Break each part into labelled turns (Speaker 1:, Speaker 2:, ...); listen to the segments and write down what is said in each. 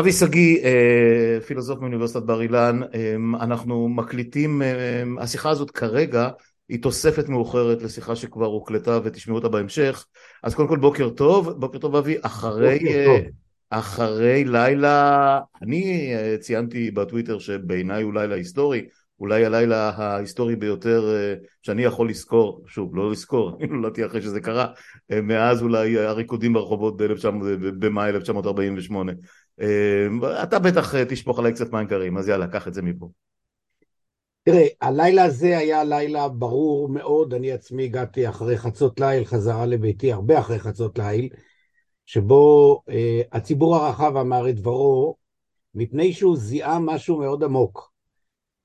Speaker 1: אבי שגיא, אה, פילוסוף מאוניברסיטת בר אילן, אה, אנחנו מקליטים, אה, השיחה הזאת כרגע היא תוספת מאוחרת לשיחה שכבר הוקלטה ותשמעו אותה בהמשך, אז קודם כל בוקר טוב, בוקר טוב אבי, אחרי, אחרי לילה, אני ציינתי בטוויטר שבעיניי הוא לילה היסטורי, אולי הלילה ההיסטורי ביותר שאני יכול לזכור, שוב, לא לזכור, אני נולדתי אחרי שזה קרה, מאז אולי הריקודים ברחובות במאי 1948. אה, אתה בטח אה, תשפוך עליי קצת מים קרים, אז יאללה, קח את זה מפה.
Speaker 2: תראה, הלילה הזה היה לילה ברור מאוד, אני עצמי הגעתי אחרי חצות ליל חזרה לביתי, הרבה אחרי חצות ליל, שבו אה, הציבור הרחב אמר את דברו, מפני שהוא זיהה משהו מאוד עמוק.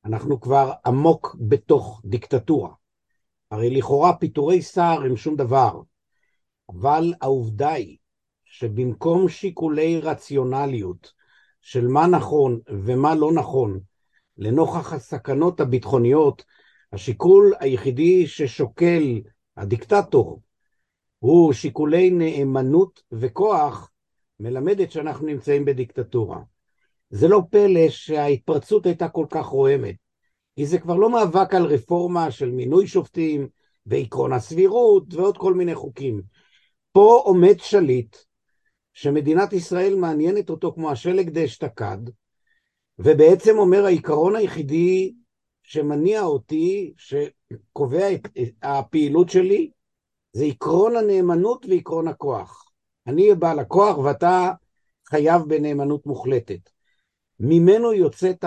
Speaker 2: אנחנו כבר עמוק בתוך דיקטטורה. הרי לכאורה פיטורי שר הם שום דבר, אבל העובדה היא שבמקום שיקולי רציונליות של מה נכון ומה לא נכון, לנוכח הסכנות הביטחוניות, השיקול היחידי ששוקל הדיקטטור הוא שיקולי נאמנות וכוח, מלמדת שאנחנו נמצאים בדיקטטורה. זה לא פלא שההתפרצות הייתה כל כך רועמת, כי זה כבר לא מאבק על רפורמה של מינוי שופטים ועקרון הסבירות ועוד כל מיני חוקים. פה עומד שליט שמדינת ישראל מעניינת אותו כמו השלג דאשתקד, ובעצם אומר העיקרון היחידי שמניע אותי, שקובע את הפעילות שלי, זה עקרון הנאמנות ועקרון הכוח. אני בעל הכוח ואתה חייב בנאמנות מוחלטת. ממנו יוצאת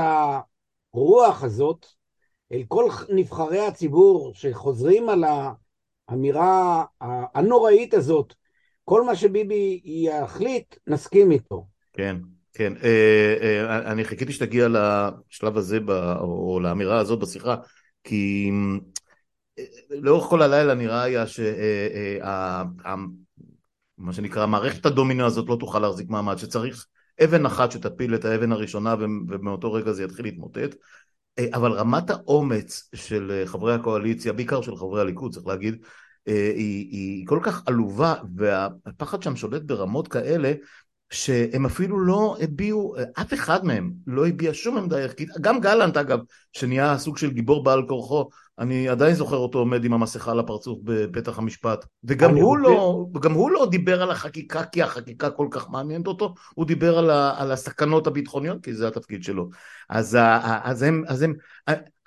Speaker 2: הרוח הזאת אל כל נבחרי הציבור שחוזרים על האמירה הנוראית הזאת כל מה שביבי יחליט, נסכים איתו.
Speaker 1: כן, כן. אה, אה, אני חיכיתי שתגיע לשלב הזה, או לאמירה הזאת בשיחה, כי אה, לאורך כל הלילה נראה היה שה... מה שנקרא, מערכת הדומינו הזאת לא תוכל להחזיק מעמד, שצריך אבן אחת שתפיל את האבן הראשונה ומאותו רגע זה יתחיל להתמוטט. אבל רמת האומץ של חברי הקואליציה, בעיקר של חברי הליכוד, צריך להגיד, אה, היא, היא כל כך עלובה והפחד שם שולט ברמות כאלה שהם אפילו לא הביעו, אף אחד מהם לא הביע שום עמדה ערכית, גם גלנט אגב, שנהיה סוג של גיבור בעל כורחו, אני עדיין זוכר אותו עומד עם המסכה על הפרצוף בפתח המשפט, וגם הוא, רוצה... לא, וגם הוא לא דיבר על החקיקה כי החקיקה כל כך מעניינת אותו, הוא דיבר על, ה, על הסכנות הביטחוניות כי זה התפקיד שלו. אז, אז, הם, אז הם,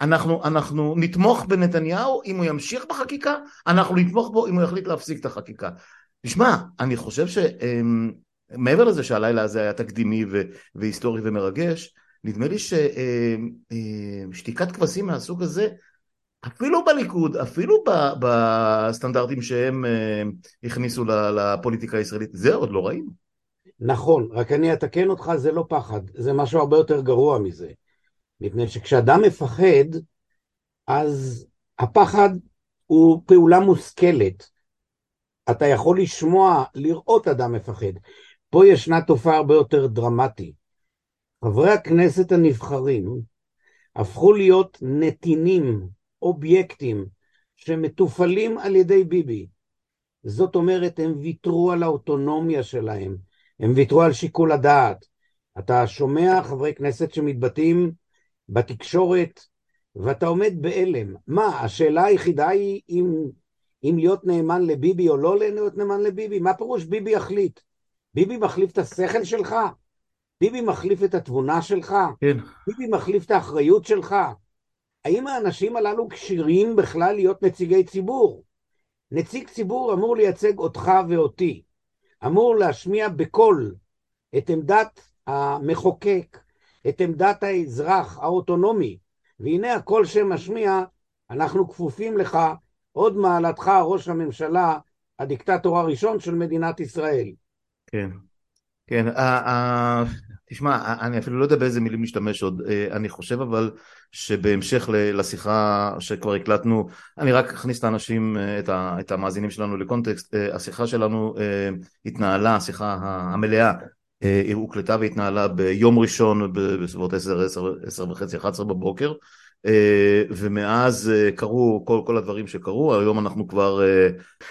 Speaker 1: אנחנו, אנחנו נתמוך בנתניהו אם הוא ימשיך בחקיקה, אנחנו נתמוך בו אם הוא יחליט להפסיק את החקיקה. תשמע, אני חושב ש... מעבר לזה שהלילה הזה היה תקדימי ו- והיסטורי ומרגש, נדמה לי ששתיקת אה, אה, כבשים מהסוג הזה, אפילו בליכוד, אפילו בסטנדרטים שהם אה, הכניסו לפוליטיקה הישראלית, זה עוד לא ראינו.
Speaker 2: נכון, רק אני אתקן אותך, זה לא פחד, זה משהו הרבה יותר גרוע מזה. מפני שכשאדם מפחד, אז הפחד הוא פעולה מושכלת. אתה יכול לשמוע, לראות אדם מפחד. פה ישנה תופעה הרבה יותר דרמטית. חברי הכנסת הנבחרים הפכו להיות נתינים, אובייקטים, שמתופעלים על ידי ביבי. זאת אומרת, הם ויתרו על האוטונומיה שלהם, הם ויתרו על שיקול הדעת. אתה שומע חברי כנסת שמתבטאים בתקשורת, ואתה עומד בהלם. מה, השאלה היחידה היא אם, אם להיות נאמן לביבי או לא להיות נאמן לביבי? מה פירוש ביבי יחליט? ביבי מחליף את השכל שלך? ביבי מחליף את התבונה שלך?
Speaker 1: כן.
Speaker 2: ביבי מחליף את האחריות שלך? האם האנשים הללו כשירים בכלל להיות נציגי ציבור? נציג ציבור אמור לייצג אותך ואותי, אמור להשמיע בקול את עמדת המחוקק, את עמדת האזרח האוטונומי, והנה הקול שמשמיע, אנחנו כפופים לך, עוד מעלתך ראש הממשלה, הדיקטטור הראשון של מדינת ישראל.
Speaker 1: כן, כן, תשמע, אני אפילו לא יודע באיזה מילים להשתמש עוד, אה, אני חושב אבל שבהמשך לשיחה שכבר הקלטנו, אני רק אכניס את האנשים, אה, את המאזינים שלנו לקונטקסט, אה, השיחה שלנו התנהלה, השיחה המלאה, היא הוקלטה והתנהלה ביום ראשון בסביבות 10, 10, 10 וחצי, 11 בבוקר, ומאז קרו כל, כל הדברים שקרו, היום אנחנו כבר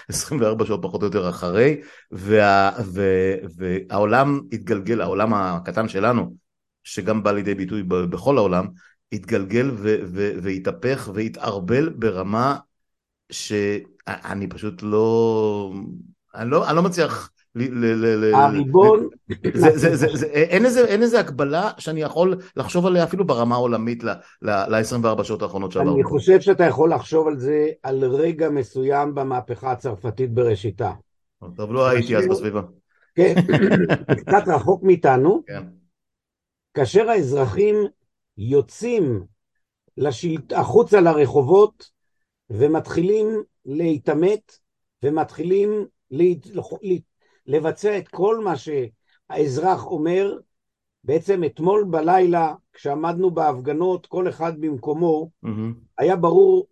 Speaker 1: 24 שעות פחות או יותר אחרי, וה, וה, והעולם התגלגל, העולם הקטן שלנו, שגם בא לידי ביטוי בכל העולם, התגלגל והתהפך והתערבל ברמה שאני פשוט לא, אני לא, אני לא מצליח
Speaker 2: הריבון...
Speaker 1: אין איזה הגבלה שאני יכול לחשוב עליה אפילו ברמה העולמית ל-24 שעות האחרונות שעברנו.
Speaker 2: אני חושב שאתה יכול לחשוב על זה על רגע מסוים במהפכה הצרפתית בראשיתה.
Speaker 1: טוב, לא הייתי אז בסביבה.
Speaker 2: כן, קצת רחוק מאיתנו. כן. כאשר האזרחים יוצאים החוצה לרחובות ומתחילים להתעמת ומתחילים לבצע את כל מה שהאזרח אומר. בעצם אתמול בלילה, כשעמדנו בהפגנות, כל אחד במקומו, mm-hmm. היה ברור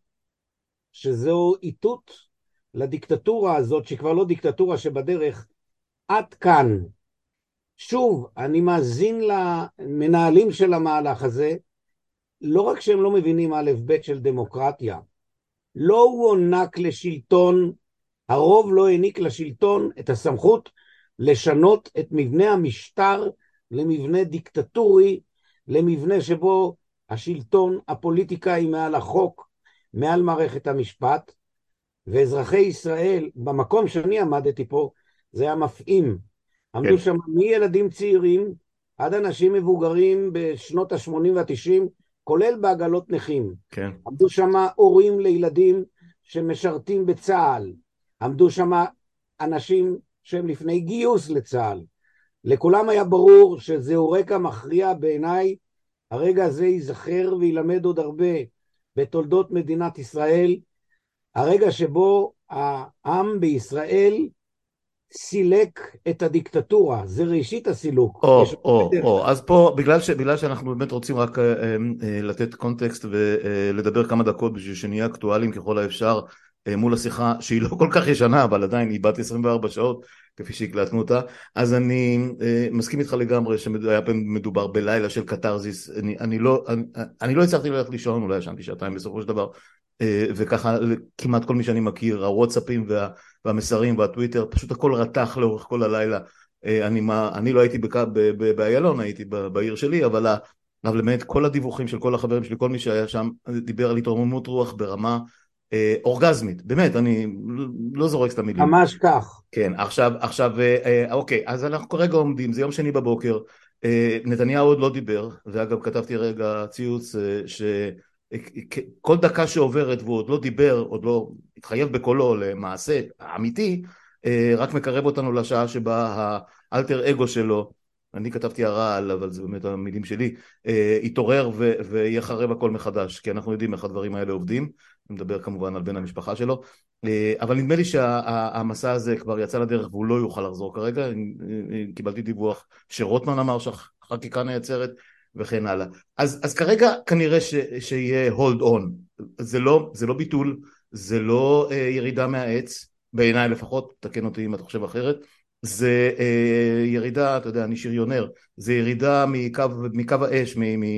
Speaker 2: שזהו איתות לדיקטטורה הזאת, שהיא כבר לא דיקטטורה שבדרך, עד כאן. שוב, אני מאזין למנהלים של המהלך הזה, לא רק שהם לא מבינים א' ב' של דמוקרטיה, לא הוא הוענק לשלטון הרוב לא העניק לשלטון את הסמכות לשנות את מבנה המשטר למבנה דיקטטורי, למבנה שבו השלטון, הפוליטיקה היא מעל החוק, מעל מערכת המשפט, ואזרחי ישראל, במקום שאני עמדתי פה, זה היה מפעים. עמדו כן. שם מילדים צעירים עד אנשים מבוגרים בשנות ה-80 וה-90, כולל בעגלות נכים.
Speaker 1: כן.
Speaker 2: עמדו שם הורים לילדים שמשרתים בצה"ל, עמדו שם אנשים שהם לפני גיוס לצה"ל. לכולם היה ברור שזהו רקע מכריע בעיניי, הרגע הזה ייזכר וילמד עוד הרבה בתולדות מדינת ישראל, הרגע שבו העם בישראל סילק את הדיקטטורה, זה ראשית הסילוק.
Speaker 1: או, או, או, אז פה, בגלל, ש, בגלל שאנחנו באמת רוצים רק אה, אה, לתת קונטקסט ולדבר כמה דקות בשביל שנהיה אקטואליים ככל האפשר, אה, מול השיחה שהיא לא כל כך ישנה אבל עדיין היא בת 24 שעות כפי שהקלטנו אותה. אז אני אה, מסכים איתך לגמרי שהיה מדובר בלילה של קתרזיס. אני, אני, לא, אני, אני לא הצלחתי ללכת לישון אולי ישנתי שעתיים בסופו של דבר. אה, וככה כמעט כל מי שאני מכיר הוואטסאפים וה, והמסרים והטוויטר פשוט הכל רתח לאורך כל הלילה. אני, מה, אני לא הייתי באיילון הייתי בעיר שלי אבל אבל באמת כל הדיווחים של כל החברים שלי כל מי שהיה שם דיבר על התרוממות רוח ברמה אה, אורגזמית, באמת, אני לא זורק את המילים.
Speaker 2: ממש כך.
Speaker 1: כן, עכשיו, עכשיו, אה, אה, אוקיי, אז אנחנו כרגע עומדים, זה יום שני בבוקר, נתניהו עוד לא דיבר, ואגב כתבתי רגע ציוץ שכל דקה שעוברת והוא עוד לא דיבר, עוד לא התחייב בקולו למעשה אמיתי, רק מקרב אותנו לשעה שבה האלטר אגו שלו אני כתבתי הרעל, אבל זה באמת המילים שלי, יתעורר ויהיה חרב הכל מחדש, כי אנחנו יודעים איך הדברים האלה עובדים, מדבר כמובן על בן המשפחה שלו, אה, אבל נדמה לי שהמסע הזה כבר יצא לדרך והוא לא יוכל לחזור כרגע, אה, אה, קיבלתי דיווח שרוטמן אמר שהחקיקה נעצרת וכן הלאה. אז, אז כרגע כנראה ש, שיהיה hold on, זה לא, זה לא ביטול, זה לא ירידה מהעץ, בעיניי לפחות, תקן אותי אם אתה חושב אחרת, זה אה, ירידה, אתה יודע, אני שריונר, זה ירידה מקו, מקו האש,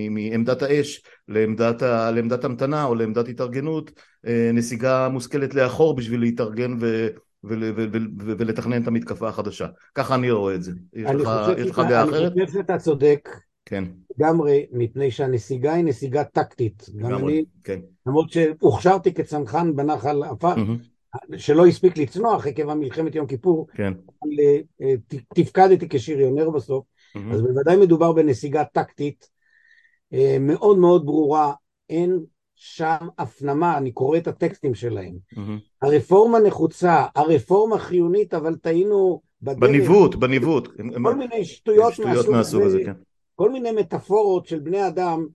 Speaker 1: מעמדת האש לעמדת, ה, לעמדת המתנה או לעמדת התארגנות, אה, נסיגה מושכלת לאחור בשביל להתארגן ו, ו, ו, ו, ו, ולתכנן את המתקפה החדשה. ככה אני רואה את זה. יש לך, יש לך דעה אחרת?
Speaker 2: אני חושב שאתה צודק.
Speaker 1: כן.
Speaker 2: לגמרי, מפני שהנסיגה היא נסיגה טקטית.
Speaker 1: לגמרי, כן.
Speaker 2: למרות שהוכשרתי כצנחן בנחל עפר, mm-hmm. שלא הספיק לצנוח עקב המלחמת יום כיפור,
Speaker 1: כן.
Speaker 2: אבל אה, תפקדתי כשריונר בסוף, mm-hmm. אז בוודאי מדובר בנסיגה טקטית אה, מאוד מאוד ברורה, אין שם הפנמה, אני קורא את הטקסטים שלהם. Mm-hmm. הרפורמה נחוצה, הרפורמה חיונית, אבל טעינו
Speaker 1: בדרך. בניווט, בניווט.
Speaker 2: כל מיני שטויות,
Speaker 1: שטויות מהסוג הזה, כן.
Speaker 2: כל מיני מטאפורות של בני אדם,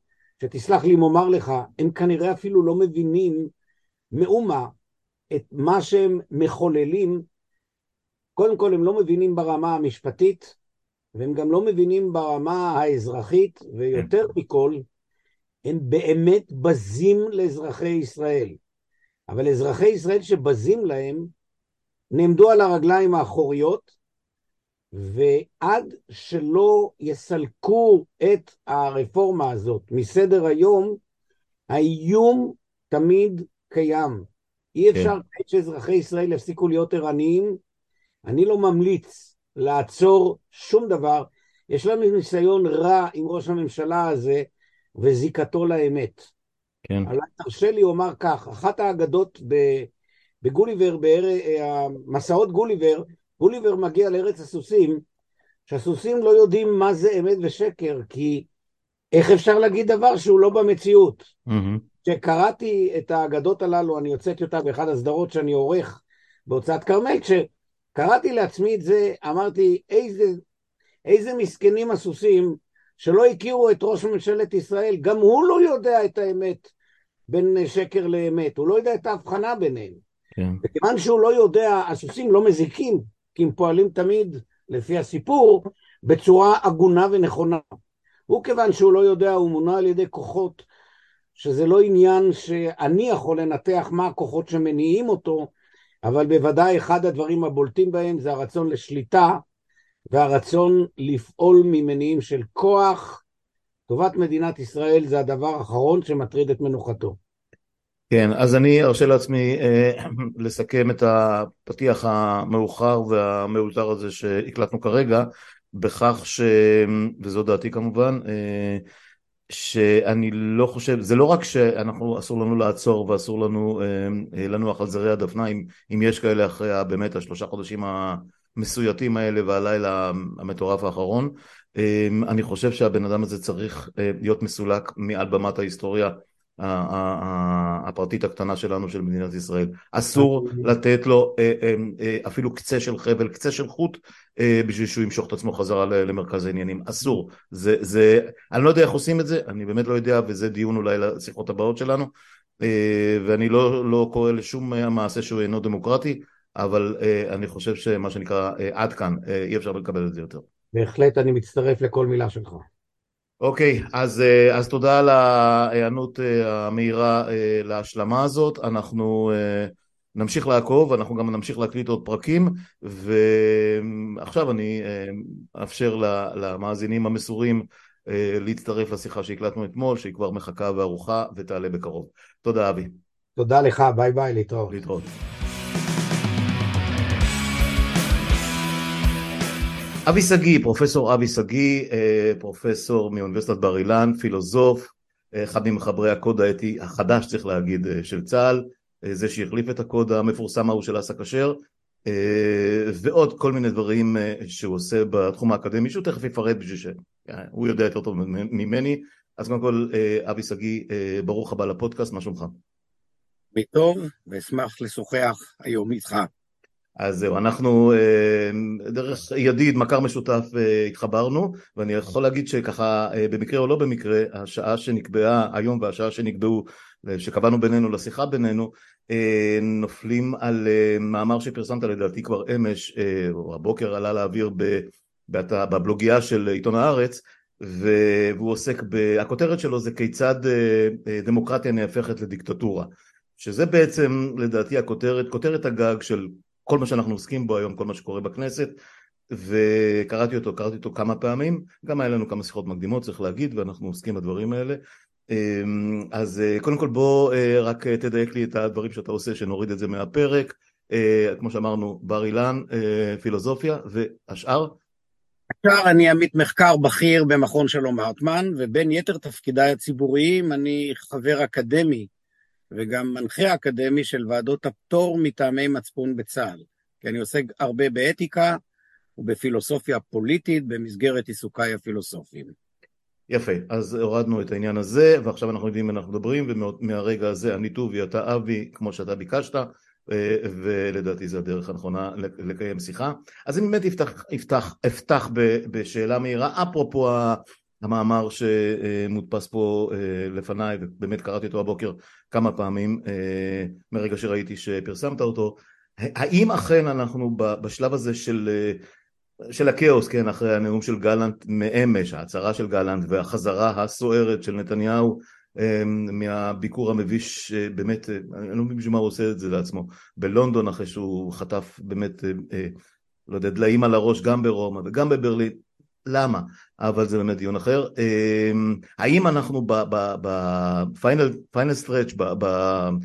Speaker 2: שתסלח לי אם אומר לך, הם כנראה אפילו לא מבינים מאומה את מה שהם מחוללים, קודם כל הם לא מבינים ברמה המשפטית, והם גם לא מבינים ברמה האזרחית, ויותר כן. מכל, הם באמת בזים לאזרחי ישראל. אבל אזרחי ישראל שבזים להם, נעמדו על הרגליים האחוריות, ועד שלא יסלקו את הרפורמה הזאת מסדר היום, האיום תמיד קיים. אי
Speaker 1: כן.
Speaker 2: אפשר כן. שאזרחי ישראל יפסיקו להיות ערניים. אני לא ממליץ לעצור שום דבר. יש לנו ניסיון רע עם ראש הממשלה הזה וזיקתו לאמת.
Speaker 1: כן.
Speaker 2: אבל תרשה לי לומר כך, אחת האגדות בגוליבר, במסעות גוליבר, גוליבר מגיע לארץ הסוסים, שהסוסים לא יודעים מה זה אמת ושקר, כי איך אפשר להגיד דבר שהוא לא במציאות? כשקראתי mm-hmm. את האגדות הללו, אני הוצאתי אותה באחד הסדרות שאני עורך בהוצאת כרמל, כשקראתי לעצמי את זה, אמרתי, איזה, איזה מסכנים הסוסים שלא הכירו את ראש ממשלת ישראל, גם הוא לא יודע את האמת בין שקר לאמת, הוא לא יודע את ההבחנה ביניהם. כן. וכיוון שהוא לא יודע, הסוסים לא מזיקים, כי הם פועלים תמיד, לפי הסיפור, בצורה הגונה ונכונה. הוא כיוון שהוא לא יודע, הוא מונע על ידי כוחות, שזה לא עניין שאני יכול לנתח מה הכוחות שמניעים אותו, אבל בוודאי אחד הדברים הבולטים בהם זה הרצון לשליטה והרצון לפעול ממניעים של כוח. טובת מדינת ישראל זה הדבר האחרון שמטריד את מנוחתו.
Speaker 1: כן, אז אני ארשה לעצמי אה, לסכם את הפתיח המאוחר והמאולתר הזה שהקלטנו כרגע, בכך ש... וזו דעתי כמובן, אה, שאני לא חושב, זה לא רק שאנחנו, אסור לנו לעצור ואסור לנו אה, לנוח על זרי הדפנה, אם, אם יש כאלה אחרי באמת השלושה חודשים המסויטים האלה והלילה המטורף האחרון, אה, אני חושב שהבן אדם הזה צריך אה, להיות מסולק מעל במת ההיסטוריה הפרטית הקטנה שלנו של מדינת ישראל. אסור לתת לו אה, אה, אה, אפילו קצה של חבל, קצה של חוט, בשביל שהוא ימשוך את עצמו חזרה למרכז העניינים. אסור. זה, זה, אני לא יודע איך עושים את זה, אני באמת לא יודע, וזה דיון אולי לשיחות הבאות שלנו, ואני לא, לא קורא לשום מעשה שהוא אינו דמוקרטי, אבל אני חושב שמה שנקרא עד כאן, אי אפשר לקבל את זה יותר.
Speaker 2: בהחלט אני מצטרף לכל מילה שלך.
Speaker 1: אוקיי, אז, אה, אז תודה על ההיענות אה, המהירה אה, להשלמה הזאת. אנחנו נמשיך לעקוב, אנחנו גם נמשיך להקליט עוד פרקים, ועכשיו אני אאפשר למאזינים המסורים להצטרף לשיחה שהקלטנו אתמול, שהיא כבר מחכה וערוכה ותעלה בקרוב. תודה אבי.
Speaker 2: תודה לך, ביי ביי, להתראות.
Speaker 1: להתראות. אבי שגיא, פרופסור אבי שגיא, אה, פרופסור מאוניברסיטת בר אילן, פילוסוף, אה, אחד ממחברי הקוד האתי החדש צריך להגיד אה, של צה"ל, זה שהחליף את הקוד המפורסם ההוא של אסא כשר, ועוד כל מיני דברים שהוא עושה בתחום האקדמי שהוא תכף יפרט בשביל שהוא יודע יותר טוב ממני, אז קודם כל אבי שגיא, ברוך הבא לפודקאסט, מה שלומך?
Speaker 2: טוב, ואשמח לשוחח היום איתך.
Speaker 1: אז זהו, אנחנו אה, דרך ידיד, מכר משותף אה, התחברנו, ואני יכול להגיד שככה, אה, במקרה או לא במקרה, השעה שנקבעה היום והשעה שנקבעו, שקבענו בינינו לשיחה בינינו, נופלים על מאמר שפרסמת לדעתי כבר אמש, או הבוקר עלה לאוויר בבלוגיה של עיתון הארץ, והוא עוסק, הכותרת שלו זה כיצד דמוקרטיה נהפכת לדיקטטורה. שזה בעצם לדעתי הכותרת, כותרת הגג של כל מה שאנחנו עוסקים בו היום, כל מה שקורה בכנסת, וקראתי אותו, קראתי אותו כמה פעמים, גם היה לנו כמה שיחות מקדימות, צריך להגיד, ואנחנו עוסקים בדברים האלה. אמ, אז אה, קודם כל בוא אה, רק תדייק לי את הדברים שאתה עושה, שנוריד את זה מהפרק. אה, כמו שאמרנו, בר אילן, פילוסופיה, והשאר?
Speaker 2: השאר אני עמית מחקר בכיר במכון שלום הרטמן, ובין יתר תפקידיי הציבוריים אני חבר אקדמי וגם מנחה אקדמי של ועדות הפטור מטעמי מצפון בצה"ל, כי אני עוסק הרבה באתיקה ובפילוסופיה פוליטית במסגרת עיסוקיי הפילוסופיים.
Speaker 1: יפה, אז הורדנו את העניין הזה, ועכשיו אנחנו יודעים אנחנו מדברים, ומהרגע הזה אני טובי, אתה אבי, כמו שאתה ביקשת, אה, ולדעתי זו הדרך הנכונה לקיים שיחה. אז אני באמת אפתח, אפתח, אפתח בשאלה מהירה, אפרופו המאמר שמודפס פה אה, לפניי, ובאמת קראתי אותו הבוקר כמה פעמים אה, מרגע שראיתי שפרסמת אותו, האם אכן אנחנו בשלב הזה של, אה, של הכאוס, כן, אחרי הנאום של גלנט מאמש, ההצהרה של גלנט והחזרה הסוערת של נתניהו מהביקור המביש, באמת, אני לא מבין בשביל מה הוא עושה את זה לעצמו, בלונדון אחרי שהוא חטף באמת, לא יודע, דליים על הראש גם ברומא וגם בברלין, למה, אבל זה באמת דיון אחר. אמ, האם אנחנו ב final stretch,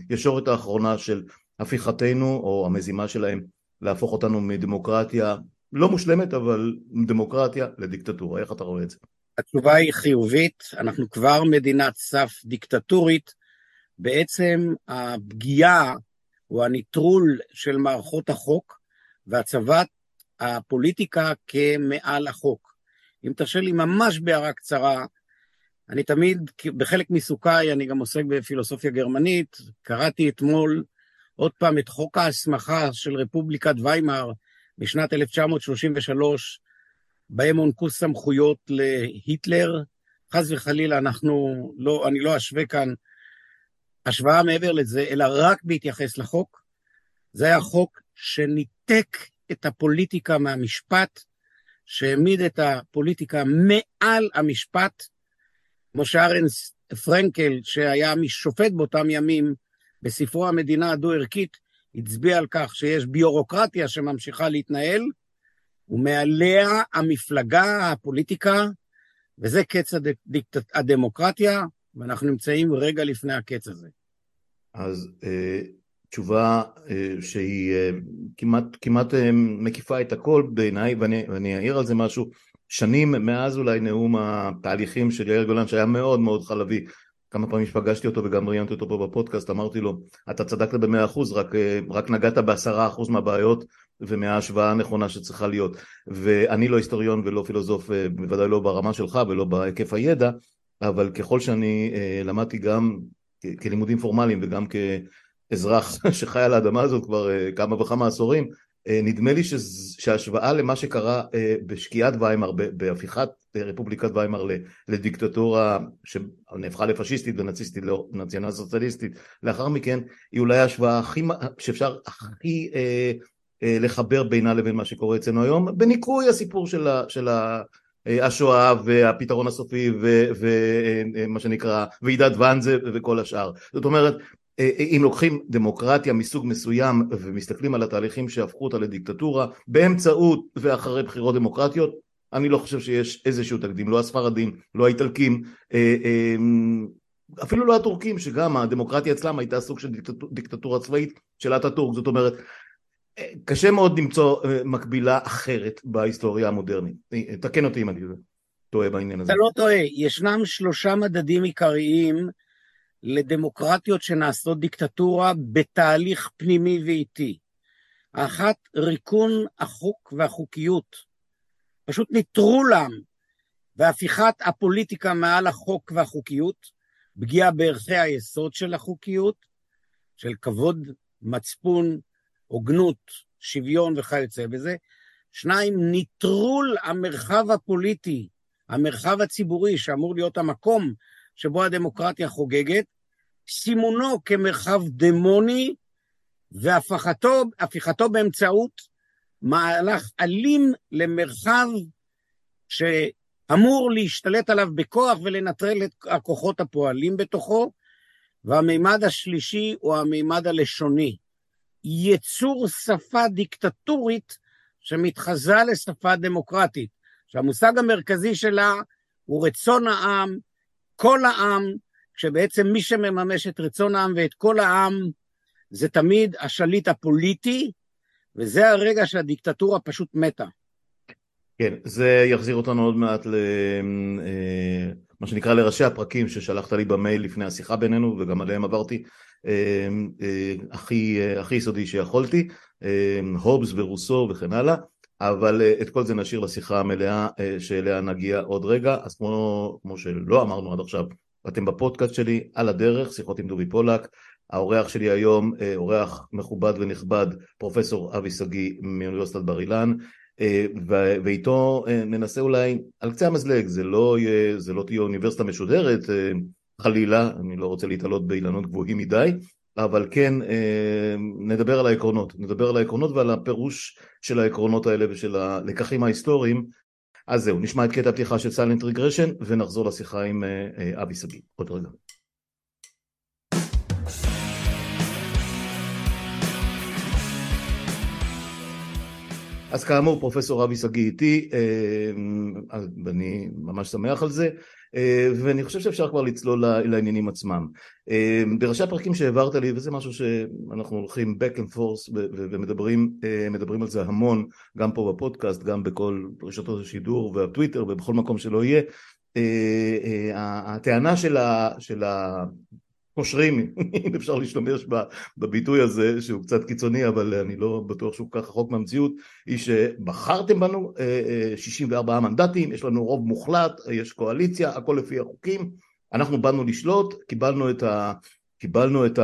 Speaker 1: בישורת האחרונה של הפיכתנו או המזימה שלהם להפוך אותנו מדמוקרטיה לא מושלמת אבל דמוקרטיה לדיקטטורה, איך אתה רואה את זה?
Speaker 2: התשובה היא חיובית, אנחנו כבר מדינת סף דיקטטורית, בעצם הפגיעה או הניטרול של מערכות החוק והצבת הפוליטיקה כמעל החוק. אם תרשה לי ממש בהערה קצרה, אני תמיד, בחלק מעיסוקיי, אני גם עוסק בפילוסופיה גרמנית, קראתי אתמול עוד פעם את חוק ההסמכה של רפובליקת ויימאר משנת 1933, בהם הוענקו סמכויות להיטלר. חס וחלילה, אנחנו לא, אני לא אשווה כאן השוואה מעבר לזה, אלא רק בהתייחס לחוק. זה היה חוק שניתק את הפוליטיקה מהמשפט, שהעמיד את הפוליטיקה מעל המשפט. משה ארנס פרנקל, שהיה שופט באותם ימים, בספרו המדינה הדו-ערכית, הצביע על כך שיש ביורוקרטיה שממשיכה להתנהל, ומעליה המפלגה, הפוליטיקה, וזה קץ הדיקט... הדמוקרטיה, ואנחנו נמצאים רגע לפני הקץ הזה.
Speaker 1: אז אה, תשובה אה, שהיא אה, כמעט, כמעט אה, מקיפה את הכל בעיניי, ואני, ואני אעיר על זה משהו, שנים מאז אולי נאום התהליכים של יאיר גולן, שהיה מאוד מאוד חלבי, כמה פעמים שפגשתי אותו וגם ראיינתי אותו פה בפודקאסט, אמרתי לו, אתה צדקת במאה אחוז, רק, רק נגעת בעשרה אחוז מהבעיות ומההשוואה הנכונה שצריכה להיות. ואני לא היסטוריון ולא פילוסוף, בוודאי לא ברמה שלך ולא בהיקף הידע, אבל ככל שאני למדתי גם כלימודים פורמליים וגם כאזרח שחי על האדמה הזאת כבר כמה וכמה עשורים, נדמה לי שההשוואה למה שקרה בשקיעת ויימאר, בהפיכת רפובליקת ויימאר לדיקטטורה שנהפכה לפשיסטית ונאציסטית, לא נציונל סוציאליסטית, לאחר מכן היא אולי ההשוואה הכי, שאפשר הכי אה, אה, לחבר בינה לבין מה שקורה אצלנו היום, בניקוי הסיפור של, ה, של ה, השואה והפתרון הסופי ומה שנקרא ועידת ואנזה וכל השאר. זאת אומרת אם לוקחים דמוקרטיה מסוג מסוים ומסתכלים על התהליכים שהפכו אותה לדיקטטורה באמצעות ואחרי בחירות דמוקרטיות אני לא חושב שיש איזשהו תקדים, לא הספרדים, לא האיטלקים, אה, אה, אפילו לא הטורקים שגם הדמוקרטיה אצלם הייתה סוג של דיקטטורה צבאית של אטאטורק, זאת אומרת אה, קשה מאוד למצוא מקבילה אחרת בהיסטוריה המודרנית, תקן אותי אם אני טועה בעניין הזה.
Speaker 2: אתה לא טועה, ישנם שלושה מדדים עיקריים לדמוקרטיות שנעשות דיקטטורה בתהליך פנימי ואיטי. האחת, ריקון החוק והחוקיות. פשוט נטרולם והפיכת הפוליטיקה מעל החוק והחוקיות, פגיעה בערכי היסוד של החוקיות, של כבוד, מצפון, הוגנות, שוויון וכיוצא בזה. שניים, נטרול המרחב הפוליטי, המרחב הציבורי, שאמור להיות המקום שבו הדמוקרטיה חוגגת, סימונו כמרחב דמוני והפיכתו באמצעות מהלך אלים למרחב שאמור להשתלט עליו בכוח ולנטרל את הכוחות הפועלים בתוכו, והמימד השלישי הוא המימד הלשוני. יצור שפה דיקטטורית שמתחזה לשפה דמוקרטית, שהמושג המרכזי שלה הוא רצון העם, כל העם, כשבעצם מי שמממש את רצון העם ואת כל העם זה תמיד השליט הפוליטי, וזה הרגע שהדיקטטורה פשוט מתה.
Speaker 1: כן, זה יחזיר אותנו עוד מעט למה אה, שנקרא לראשי הפרקים ששלחת לי במייל לפני השיחה בינינו וגם עליהם עברתי אה, אה, הכי, הכי יסודי שיכולתי, הובס ורוסו וכן הלאה, אבל את כל זה נשאיר לשיחה המלאה שאליה נגיע עוד רגע, אז כמו, כמו שלא אמרנו עד עכשיו, אתם בפודקאסט שלי על הדרך, שיחות עם דובי פולק, האורח שלי היום, אה, אורח מכובד ונכבד, פרופסור אבי שגיא מאוניברסיטת בר אילן, אה, ואיתו אה, ננסה אולי על קצה המזלג, זה לא, יהיה, זה לא תהיה אוניברסיטה משודרת חלילה, אני לא רוצה להתעלות באילנות גבוהים מדי, אבל כן נדבר על העקרונות, נדבר על העקרונות ועל הפירוש של העקרונות האלה ושל הלקחים ההיסטוריים. אז זהו, נשמע את קטע הפתיחה של סיילנט רגרשן ונחזור לשיחה עם אבי שגיא. עוד רגע. אז כאמור פרופסור אבי שגיא איתי, ואני ממש שמח על זה, ואני חושב שאפשר כבר לצלול לעניינים עצמם. בראשי הפרקים שהעברת לי, וזה משהו שאנחנו הולכים back and forth ומדברים על זה המון, גם פה בפודקאסט, גם בכל רשתות השידור והטוויטר ובכל מקום שלא יהיה, הטענה של פושרים, אם אפשר להשתמש בביטוי הזה שהוא קצת קיצוני אבל אני לא בטוח שהוא כל כך רחוק מהמציאות היא שבחרתם בנו 64 מנדטים, יש לנו רוב מוחלט, יש קואליציה, הכל לפי החוקים, אנחנו באנו לשלוט, קיבלנו את ה... קיבלנו את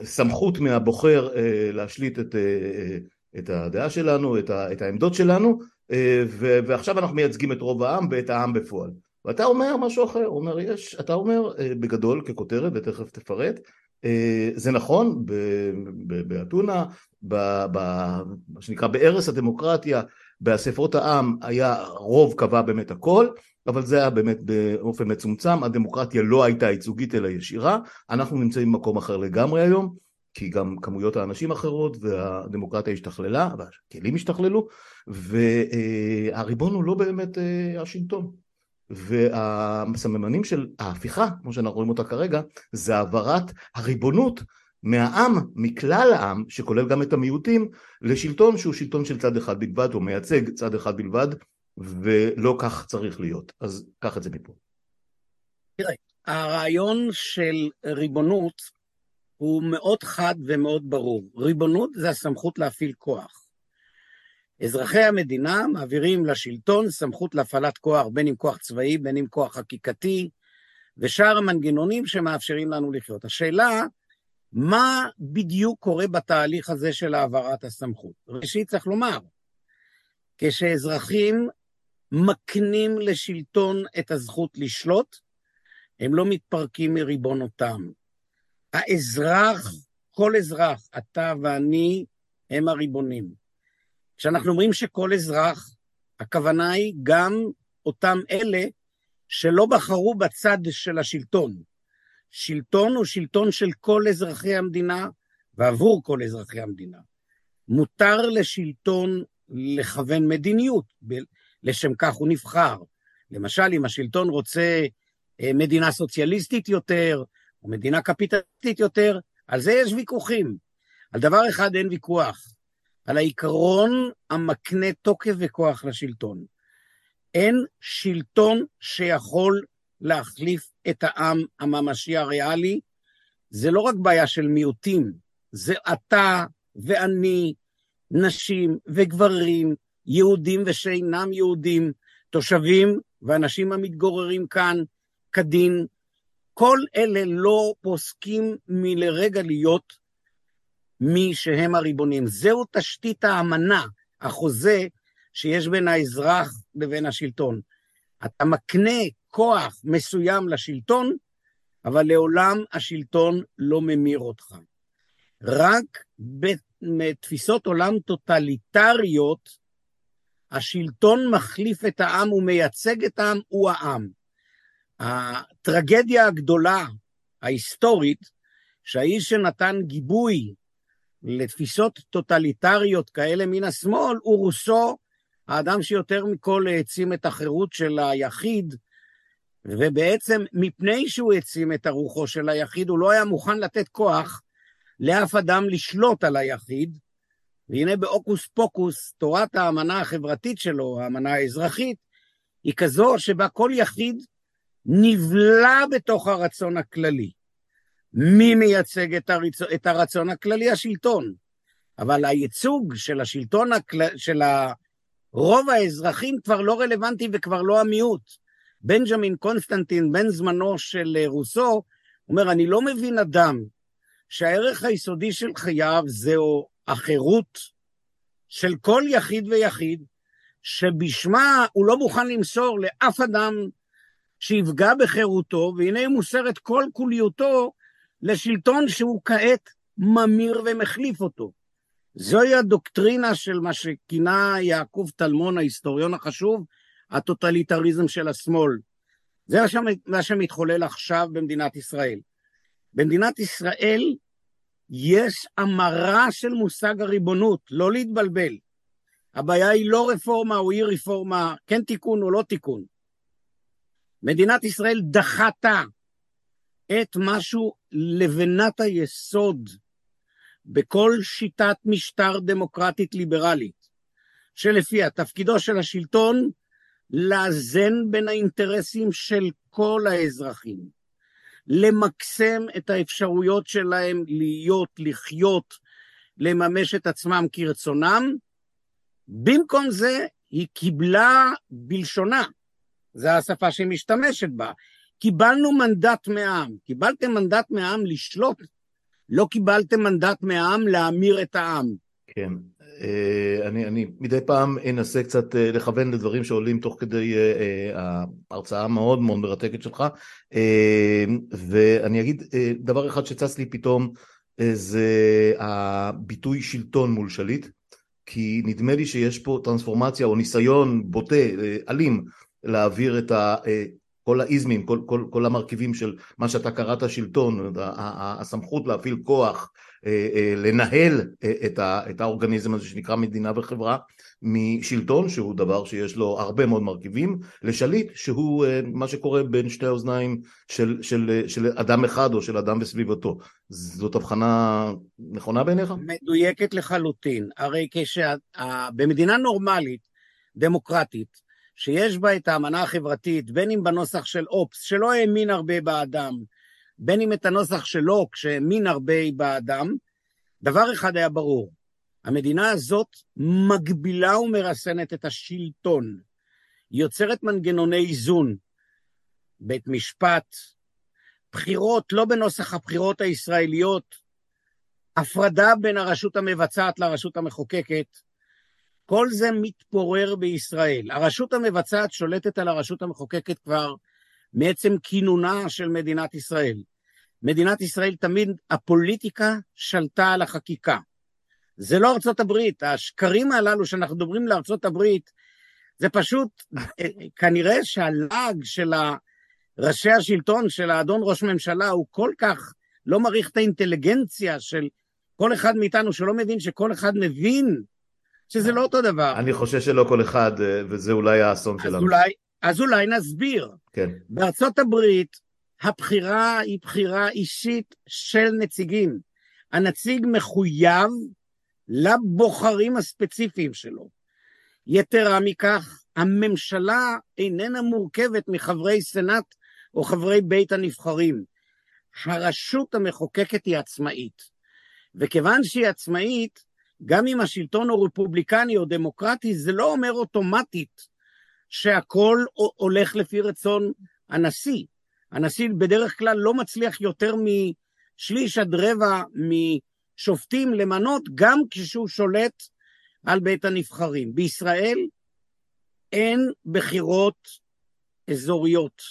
Speaker 1: הסמכות מהבוחר להשליט את, את הדעה שלנו, את, ה, את העמדות שלנו ועכשיו אנחנו מייצגים את רוב העם ואת העם בפועל ואתה אומר משהו אחר, אומר יש, אתה אומר אה, בגדול ככותרת ותכף תפרט, אה, זה נכון באתונה, מה שנקרא בערש הדמוקרטיה, באספות העם היה רוב קבע באמת הכל, אבל זה היה באמת באופן מצומצם, הדמוקרטיה לא הייתה ייצוגית אלא ישירה, אנחנו נמצאים במקום אחר לגמרי היום, כי גם כמויות האנשים אחרות והדמוקרטיה השתכללה, והכלים השתכללו, והריבון הוא לא באמת אה, השלטון. והסממנים של ההפיכה, כמו שאנחנו רואים אותה כרגע, זה העברת הריבונות מהעם, מכלל העם, שכולל גם את המיעוטים, לשלטון שהוא שלטון של צד אחד בלבד, הוא מייצג צד אחד בלבד, ולא כך צריך להיות. אז קח את זה מפה.
Speaker 2: תראה, הרעיון של ריבונות הוא מאוד חד ומאוד ברור. ריבונות זה הסמכות להפעיל כוח. אזרחי המדינה מעבירים לשלטון סמכות להפעלת כוח, בין אם כוח צבאי, בין אם כוח חקיקתי, ושאר המנגנונים שמאפשרים לנו לחיות. השאלה, מה בדיוק קורה בתהליך הזה של העברת הסמכות? ראשית, צריך לומר, כשאזרחים מקנים לשלטון את הזכות לשלוט, הם לא מתפרקים מריבונותם. האזרח, כל אזרח, אתה ואני, הם הריבונים. כשאנחנו אומרים שכל אזרח, הכוונה היא גם אותם אלה שלא בחרו בצד של השלטון. שלטון הוא שלטון של כל אזרחי המדינה ועבור כל אזרחי המדינה. מותר לשלטון לכוון מדיניות, לשם כך הוא נבחר. למשל, אם השלטון רוצה אה, מדינה סוציאליסטית יותר, או מדינה קפיטליסטית יותר, על זה יש ויכוחים. על דבר אחד אין ויכוח, על העיקרון המקנה תוקף וכוח לשלטון. אין שלטון שיכול להחליף את העם הממשי הריאלי. זה לא רק בעיה של מיעוטים, זה אתה ואני, נשים וגברים, יהודים ושאינם יהודים, תושבים ואנשים המתגוררים כאן כדין. כל אלה לא פוסקים מלרגע להיות מי שהם הריבונים. זהו תשתית האמנה, החוזה שיש בין האזרח לבין השלטון. אתה מקנה כוח מסוים לשלטון, אבל לעולם השלטון לא ממיר אותך. רק בתפיסות עולם טוטליטריות, השלטון מחליף את העם ומייצג את העם, הוא העם. הטרגדיה הגדולה, ההיסטורית, שהאיש שנתן גיבוי לתפיסות טוטליטריות כאלה מן השמאל הוא רוסו, האדם שיותר מכל העצים את החירות של היחיד, ובעצם מפני שהוא העצים את הרוחו של היחיד, הוא לא היה מוכן לתת כוח לאף אדם לשלוט על היחיד, והנה בהוקוס פוקוס, תורת האמנה החברתית שלו, האמנה האזרחית, היא כזו שבה כל יחיד נבלע בתוך הרצון הכללי. מי מייצג את, הרצ... את הרצון הכללי? השלטון. אבל הייצוג של השלטון, הכל... של רוב האזרחים כבר לא רלוונטי וכבר לא המיעוט. בנג'מין קונסטנטין, בן זמנו של אה, רוסו, אומר, אני לא מבין אדם שהערך היסודי של חייו זהו החירות של כל יחיד ויחיד, שבשמה הוא לא מוכן למסור לאף אדם שיפגע בחירותו, והנה הוא מוסר את כל כוליותו לשלטון שהוא כעת ממיר ומחליף אותו. זוהי הדוקטרינה של מה שכינה יעקב טלמון, ההיסטוריון החשוב, הטוטליטריזם של השמאל. זה מה שמתחולל עכשיו במדינת ישראל. במדינת ישראל יש המרה של מושג הריבונות, לא להתבלבל. הבעיה היא לא רפורמה או אי רפורמה, כן תיקון או לא תיקון. מדינת ישראל דחתה את משהו לבנת היסוד בכל שיטת משטר דמוקרטית ליברלית, שלפיה תפקידו של השלטון לאזן בין האינטרסים של כל האזרחים, למקסם את האפשרויות שלהם להיות, לחיות, לממש את עצמם כרצונם. במקום זה, היא קיבלה בלשונה, זו השפה שהיא משתמשת בה, קיבלנו מנדט מהעם. קיבלתם מנדט מהעם לשלוט, לא קיבלתם מנדט מהעם להמיר את העם.
Speaker 1: כן. אה, אני, אני מדי פעם אנסה קצת אה, לכוון לדברים שעולים תוך כדי אה, ההרצאה המאוד מאוד מרתקת שלך ואני אגיד דבר אחד שצץ לי פתאום זה הביטוי שלטון מול שליט כי נדמה לי שיש פה טרנספורמציה או ניסיון בוטה, אלים, להעביר את ה... כל האיזמים, כל, כל, כל המרכיבים של מה שאתה קראת שלטון, הסמכות להפעיל כוח, אה, אה, לנהל אה, את, ה, את האורגניזם הזה שנקרא מדינה וחברה משלטון שהוא דבר שיש לו הרבה מאוד מרכיבים לשליט שהוא מה שקורה בין שתי האוזניים של, של, של אדם אחד או של אדם וסביבתו זאת הבחנה נכונה בעיניך?
Speaker 2: מדויקת לחלוטין הרי כשבמדינה נורמלית דמוקרטית שיש בה את האמנה החברתית בין אם בנוסח של אופס שלא האמין הרבה באדם בין אם את הנוסח שלו כשהאמין הרבה באדם, דבר אחד היה ברור, המדינה הזאת מגבילה ומרסנת את השלטון, היא יוצרת מנגנוני איזון, בית משפט, בחירות לא בנוסח הבחירות הישראליות, הפרדה בין הרשות המבצעת לרשות המחוקקת, כל זה מתפורר בישראל. הרשות המבצעת שולטת על הרשות המחוקקת כבר מעצם כינונה של מדינת ישראל. מדינת ישראל תמיד, הפוליטיקה שלטה על החקיקה. זה לא ארצות הברית, השקרים הללו שאנחנו מדברים לארצות הברית, זה פשוט, כנראה שהלעג של ראשי השלטון, של האדון ראש ממשלה, הוא כל כך לא מעריך את האינטליגנציה של כל אחד מאיתנו, שלא מבין שכל אחד מבין שזה לא אותו דבר.
Speaker 1: אני חושב שלא כל אחד, וזה אולי האסון שלנו.
Speaker 2: אולי, אז אולי נסביר.
Speaker 1: כן.
Speaker 2: בארצות הברית הבחירה היא בחירה אישית של נציגים. הנציג מחויב לבוחרים הספציפיים שלו. יתרה מכך, הממשלה איננה מורכבת מחברי סנאט או חברי בית הנבחרים. הרשות המחוקקת היא עצמאית. וכיוון שהיא עצמאית, גם אם השלטון הוא רפובליקני או דמוקרטי, זה לא אומר אוטומטית שהכל הולך לפי רצון הנשיא. הנשיא בדרך כלל לא מצליח יותר משליש עד רבע משופטים למנות, גם כשהוא שולט על בית הנבחרים. בישראל אין בחירות אזוריות,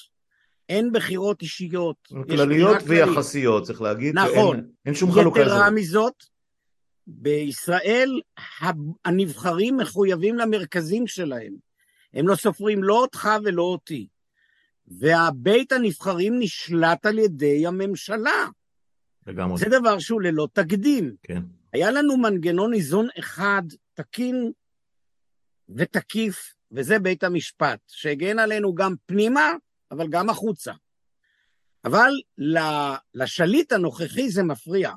Speaker 2: אין בחירות אישיות.
Speaker 1: כלליות ויחסיות, צריך להגיד.
Speaker 2: נכון.
Speaker 1: אין, אין שום חלוקה.
Speaker 2: יתרה מזאת, בישראל הנבחרים מחויבים למרכזים שלהם. הם לא סופרים לא אותך ולא אותי. והבית הנבחרים נשלט על ידי הממשלה.
Speaker 1: לגמרי.
Speaker 2: זה דבר שהוא ללא תקדים.
Speaker 1: כן.
Speaker 2: היה לנו מנגנון איזון אחד, תקין ותקיף, וזה בית המשפט, שהגן עלינו גם פנימה, אבל גם החוצה. אבל לשליט הנוכחי זה מפריע.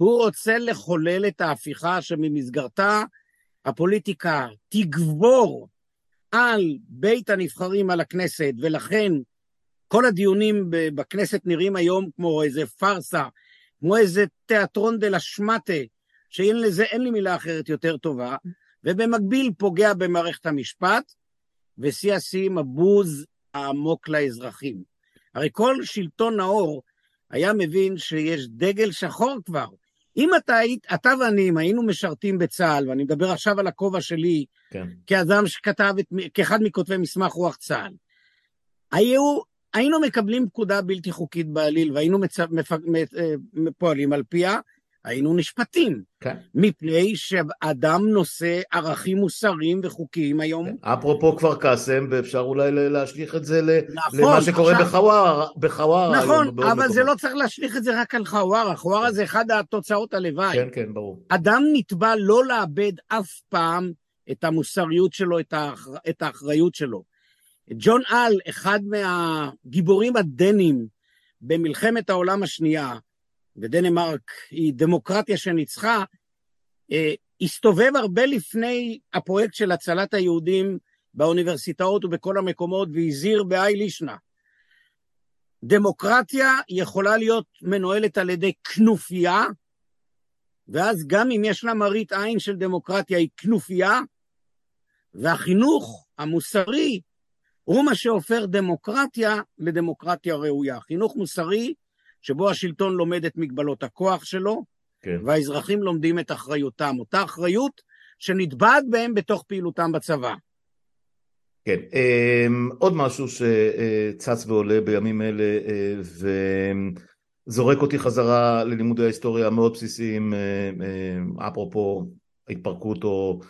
Speaker 2: הוא רוצה לחולל את ההפיכה שממסגרתה הפוליטיקה תגבור על בית הנבחרים, על הכנסת, ולכן כל הדיונים בכנסת נראים היום כמו איזה פארסה, כמו איזה תיאטרון דה לה שמטה, שאין לזה, אין לי מילה אחרת יותר טובה, ובמקביל פוגע במערכת המשפט, ושיא השיאים הבוז העמוק לאזרחים. הרי כל שלטון נאור היה מבין שיש דגל שחור כבר. אם אתה היית, אתה ואני, אם היינו משרתים בצה"ל, ואני מדבר עכשיו על הכובע שלי,
Speaker 1: כן.
Speaker 2: כאדם שכתב, את, כאחד מכותבי מסמך רוח צה"ל, היו, היינו מקבלים פקודה בלתי חוקית בעליל, והיינו מצ... מפ... אה, פועלים על פיה, היינו נשפטים.
Speaker 1: כן.
Speaker 2: מפני שאדם נושא ערכים מוסריים וחוקיים היום. כן.
Speaker 1: אפרופו כפר קאסם, ואפשר אולי להשליך את זה נכון, למה שקורה בחווארה. בחווארה
Speaker 2: נכון, אבל מקומות. זה לא צריך להשליך את זה רק על חווארה, חווארה כן. זה אחד התוצאות הלוואי.
Speaker 1: כן, כן, ברור.
Speaker 2: אדם נתבע לא לאבד אף פעם את המוסריות שלו, את, האח... את האחריות שלו. ג'ון אל, אחד מהגיבורים הדנים במלחמת העולם השנייה, ודנמרק היא דמוקרטיה שניצחה, אה, הסתובב הרבה לפני הפרויקט של הצלת היהודים באוניברסיטאות ובכל המקומות והזהיר בהאי לישנא. דמוקרטיה יכולה להיות מנוהלת על ידי כנופיה, ואז גם אם יש לה מראית עין של דמוקרטיה היא כנופיה, והחינוך המוסרי הוא מה שהופך דמוקרטיה לדמוקרטיה ראויה. חינוך מוסרי שבו השלטון לומד את מגבלות הכוח שלו, כן. והאזרחים לומדים את אחריותם, אותה אחריות שנתבעת בהם בתוך פעילותם בצבא.
Speaker 1: כן, אמ, עוד משהו שצץ ועולה בימים אלה אה, וזורק אותי חזרה ללימודי ההיסטוריה המאוד בסיסיים, אה, אה, אפרופו ההתפרקות או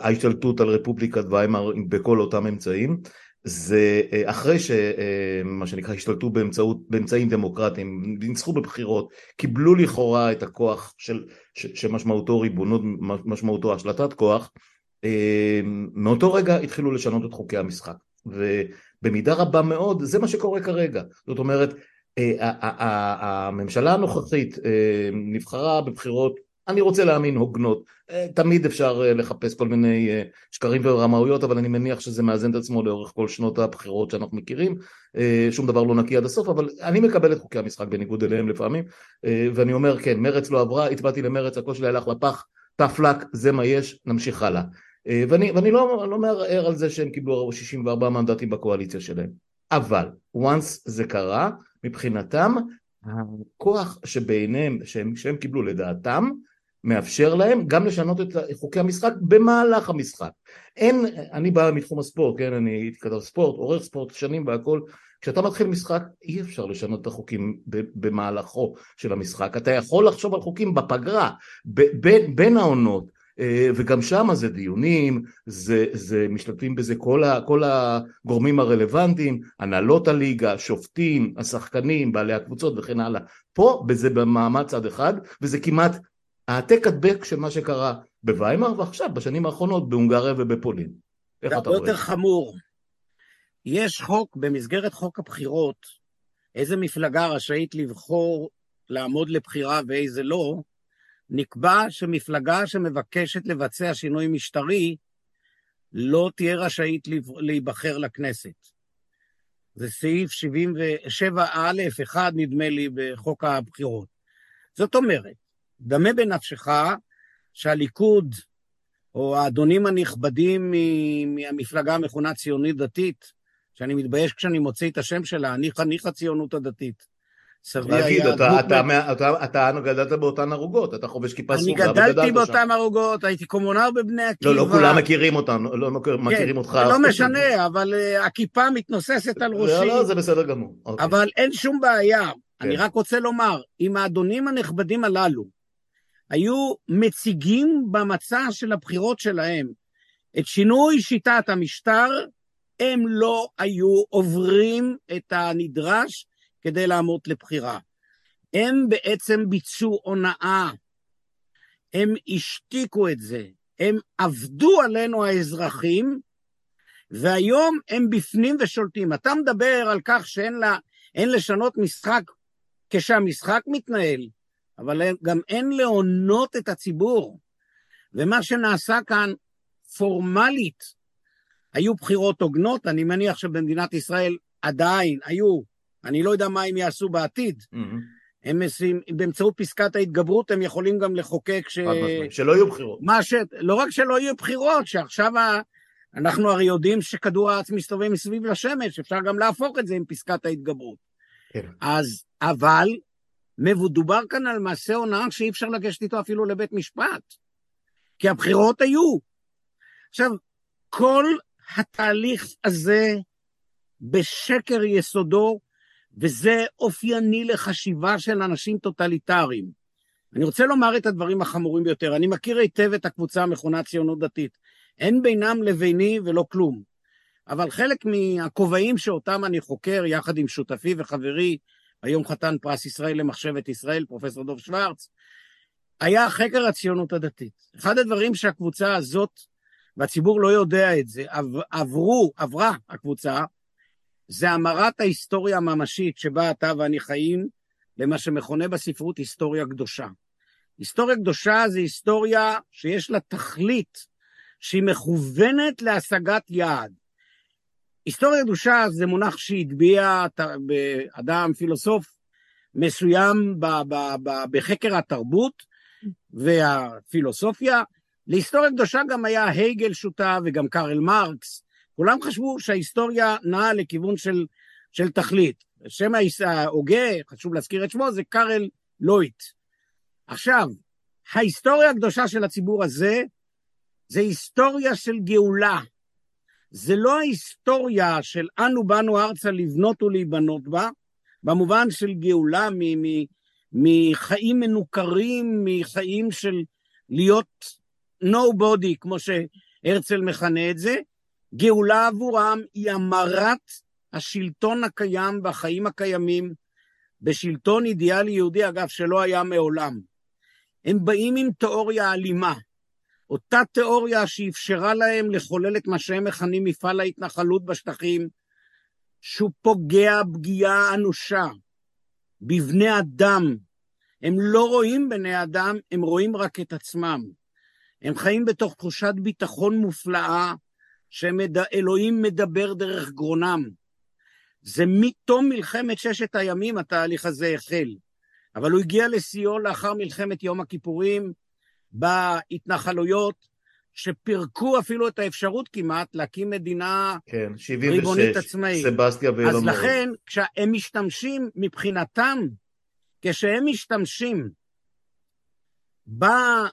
Speaker 1: ההשתלטות על רפובליקת ויימאר בכל אותם אמצעים. זה אה, אחרי שמה אה, שנקרא השתלטו באמצעות, באמצעים דמוקרטיים, ניצחו בבחירות, קיבלו לכאורה את הכוח של, שמשמעותו ריבונות, משמעותו השלטת כוח, אה, מאותו רגע התחילו לשנות את חוקי המשחק. ובמידה רבה מאוד זה מה שקורה כרגע. זאת אומרת, הממשלה הנוכחית נבחרה בבחירות אני רוצה להאמין הוגנות. אה, תמיד אפשר אה, לחפש כל מיני אה, שקרים ורמאויות, אבל אני מניח שזה מאזן את עצמו לאורך כל שנות הבחירות שאנחנו מכירים. שום דבר לא נקי עד הסוף, אבל אני מקבל את חוקי המשחק בניגוד אליהם לפעמים, ואני אומר, כן, מרץ לא עברה, הצבעתי למרץ, הכל שלי הלך לפח, לק, זה מה יש, נמשיך הלאה. ואני, ואני לא, לא מערער על זה שהם קיבלו 64 מנדטים בקואליציה שלהם. אבל, once זה קרה, מבחינתם, הכוח שבעיניהם, שהם, שהם קיבלו לדעתם, מאפשר להם גם לשנות את חוקי המשחק במהלך המשחק. אין, אני בא מתחום הספורט, כן, אני הייתי כתב ספורט, עורך ספורט שנים והכל, כשאתה מתחיל משחק אי אפשר לשנות את החוקים במהלכו של המשחק, אתה יכול לחשוב על חוקים בפגרה, בין, בין העונות, אה, וגם שם זה דיונים, זה, זה משתתפים בזה כל, ה, כל הגורמים הרלוונטיים, הנהלות הליגה, שופטים, השחקנים, בעלי הקבוצות וכן הלאה. פה, זה במעמד צד אחד, וזה כמעט העתק הדבק של מה שקרה בוויימאר ועכשיו בשנים האחרונות בהונגריה ובפולין.
Speaker 2: איך אתה רואה? זה יותר חמור. יש חוק, במסגרת חוק הבחירות, איזה מפלגה רשאית לבחור לעמוד לבחירה ואיזה לא, נקבע שמפלגה שמבקשת לבצע שינוי משטרי לא תהיה רשאית להיבחר לכנסת. זה סעיף 77א1, נדמה לי, בחוק הבחירות. זאת אומרת, דמה בנפשך שהליכוד, או האדונים הנכבדים מהמפלגה המכונה ציונית דתית, שאני מתבייש כשאני מוציא את השם שלה, אני חניך הציונות הדתית.
Speaker 1: סבי היה... אתה, אתה, אתה, אתה, אתה גדלת באותן ערוגות, אתה חובש כיפה
Speaker 2: סרוגה אני גדלתי באותן ערוגות, הייתי קומונר בבני עקיבא.
Speaker 1: לא, לא כולם מכירים אותנו, לא מכירים כן, אותך.
Speaker 2: לא משנה, אבל הכיפה מתנוססת על ראשי.
Speaker 1: לא, לא, זה בסדר גמור.
Speaker 2: אוקיי. אבל אין שום בעיה. כן. אני רק רוצה לומר, אם האדונים הנכבדים הללו היו מציגים במצע של הבחירות שלהם את שינוי שיטת המשטר, הם לא היו עוברים את הנדרש כדי לעמוד לבחירה. הם בעצם ביצעו הונאה, הם השתיקו את זה, הם עבדו עלינו האזרחים, והיום הם בפנים ושולטים. אתה מדבר על כך שאין לה, לשנות משחק כשהמשחק מתנהל. אבל גם אין להונות את הציבור. ומה שנעשה כאן פורמלית, היו בחירות הוגנות, אני מניח שבמדינת ישראל עדיין היו, אני לא יודע מה הם יעשו בעתיד. Mm-hmm. הם משים, באמצעות פסקת ההתגברות הם יכולים גם לחוקק ש...
Speaker 1: שלא יהיו בחירות.
Speaker 2: מה ש... לא רק שלא יהיו בחירות, שעכשיו ה... אנחנו הרי יודעים שכדור הארץ מסתובב מסביב לשמש, אפשר גם להפוך את זה עם פסקת ההתגברות. כן. אז, אבל מדובר כאן על מעשה הונאה שאי אפשר לגשת איתו אפילו לבית משפט, כי הבחירות היו. עכשיו, כל התהליך הזה בשקר יסודו, וזה אופייני לחשיבה של אנשים טוטליטריים. אני רוצה לומר את הדברים החמורים ביותר. אני מכיר היטב את הקבוצה המכונה ציונות דתית. אין בינם לביני ולא כלום. אבל חלק מהכובעים שאותם אני חוקר, יחד עם שותפי וחברי, היום חתן פרס ישראל למחשבת ישראל, פרופסור דב שוורץ, היה חקר הציונות הדתית. אחד הדברים שהקבוצה הזאת, והציבור לא יודע את זה, עברו, עברה הקבוצה, זה המרת ההיסטוריה הממשית שבה אתה ואני חיים, למה שמכונה בספרות היסטוריה קדושה. היסטוריה קדושה זה היסטוריה שיש לה תכלית שהיא מכוונת להשגת יעד. היסטוריה קדושה זה מונח שהטביע באדם, פילוסוף מסוים בחקר התרבות והפילוסופיה. להיסטוריה קדושה גם היה הייגל שותף וגם קארל מרקס. כולם חשבו שההיסטוריה נעה לכיוון של, של תכלית. שם ההוגה, חשוב להזכיר את שמו, זה קארל לויט. עכשיו, ההיסטוריה הקדושה של הציבור הזה, זה היסטוריה של גאולה. זה לא ההיסטוריה של אנו באנו ארצה לבנות ולהיבנות בה, במובן של גאולה מחיים מנוכרים, מחיים של להיות nobody, כמו שהרצל מכנה את זה. גאולה עבורם היא המרת השלטון הקיים והחיים הקיימים בשלטון אידיאלי יהודי, אגב, שלא היה מעולם. הם באים עם תיאוריה אלימה, אותה תיאוריה שאפשרה להם לחולל את מה שהם מכנים מפעל ההתנחלות בשטחים, שהוא פוגע פגיעה אנושה בבני אדם. הם לא רואים בני אדם, הם רואים רק את עצמם. הם חיים בתוך תחושת ביטחון מופלאה, שאלוהים מדבר דרך גרונם. זה מתום מלחמת ששת הימים התהליך הזה החל. אבל הוא הגיע לשיאו לאחר מלחמת יום הכיפורים, בהתנחלויות, שפירקו אפילו את האפשרות כמעט להקים מדינה
Speaker 1: כן, 76,
Speaker 2: ריבונית עצמאית.
Speaker 1: סבסטיה ואילון
Speaker 2: אז לכן, כשהם משתמשים מבחינתם, כשהם משתמשים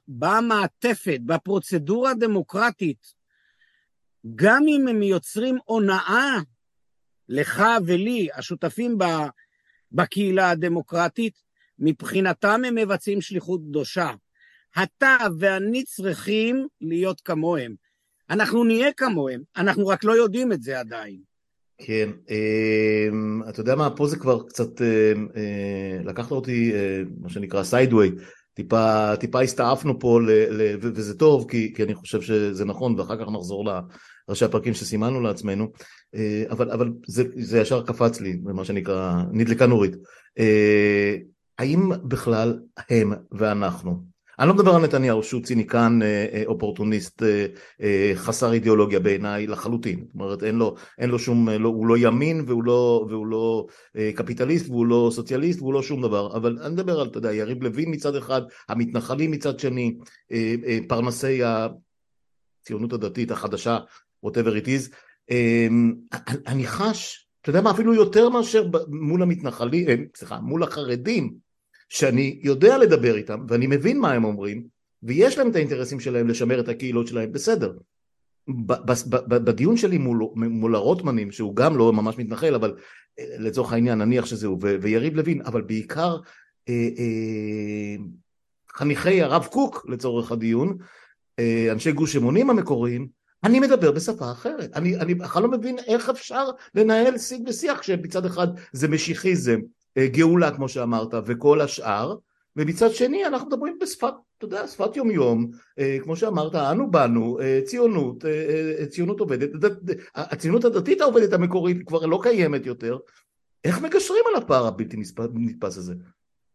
Speaker 2: במעטפת, בפרוצדורה הדמוקרטית, גם אם הם יוצרים הונאה לך ולי, השותפים בקהילה הדמוקרטית, מבחינתם הם מבצעים שליחות קדושה. אתה ואני צריכים להיות כמוהם. אנחנו נהיה כמוהם, אנחנו רק לא יודעים את זה עדיין.
Speaker 1: כן, אה, אתה יודע מה, פה זה כבר קצת, אה, אה, לקחת אותי, מה שנקרא סיידווי, טיפה, טיפה הסתעפנו פה, ל, ל, וזה טוב, כי, כי אני חושב שזה נכון, ואחר כך נחזור לראשי הפרקים שסימנו לעצמנו, אבל, אבל זה, זה ישר קפץ לי, מה שנקרא, נדלקה נורית. האם בכלל הם ואנחנו, אני לא מדבר על נתניהו שהוא ציניקן אה, אה, אופורטוניסט אה, חסר אידיאולוגיה בעיניי לחלוטין, זאת אומרת אין לו, אין לו שום, לא, הוא לא ימין והוא לא, והוא לא קפיטליסט והוא לא סוציאליסט והוא לא שום דבר, אבל אני מדבר על, אתה יודע, יריב לוין מצד אחד, המתנחלים מצד שני, פרנסי הציונות הדתית החדשה, whatever it is, אני חש, אתה יודע מה, אפילו יותר מאשר מול המתנחלים, סליחה, מול החרדים, שאני יודע לדבר איתם ואני מבין מה הם אומרים ויש להם את האינטרסים שלהם לשמר את הקהילות שלהם, בסדר. בדיון שלי מול, מול הרוטמנים, שהוא גם לא ממש מתנחל, אבל אה, לצורך העניין נניח שזהו, ויריב לוין, אבל בעיקר אה, אה, חניכי הרב קוק לצורך הדיון, אה, אנשי גוש אמונים המקוריים, אני מדבר בשפה אחרת. אני, בכלל לא מבין איך אפשר לנהל שיג ושיח כשמצד אחד זה משיחיזם גאולה כמו שאמרת וכל השאר ומצד שני אנחנו מדברים בשפת, אתה יודע, שפת יום יום, אה, כמו שאמרת, אנו באנו, אה, ציונות, ציונות עובדת, הציונות הדתית העובדת המקורית כבר לא קיימת יותר, איך מגשרים על הפער הבלתי נתפס הזה?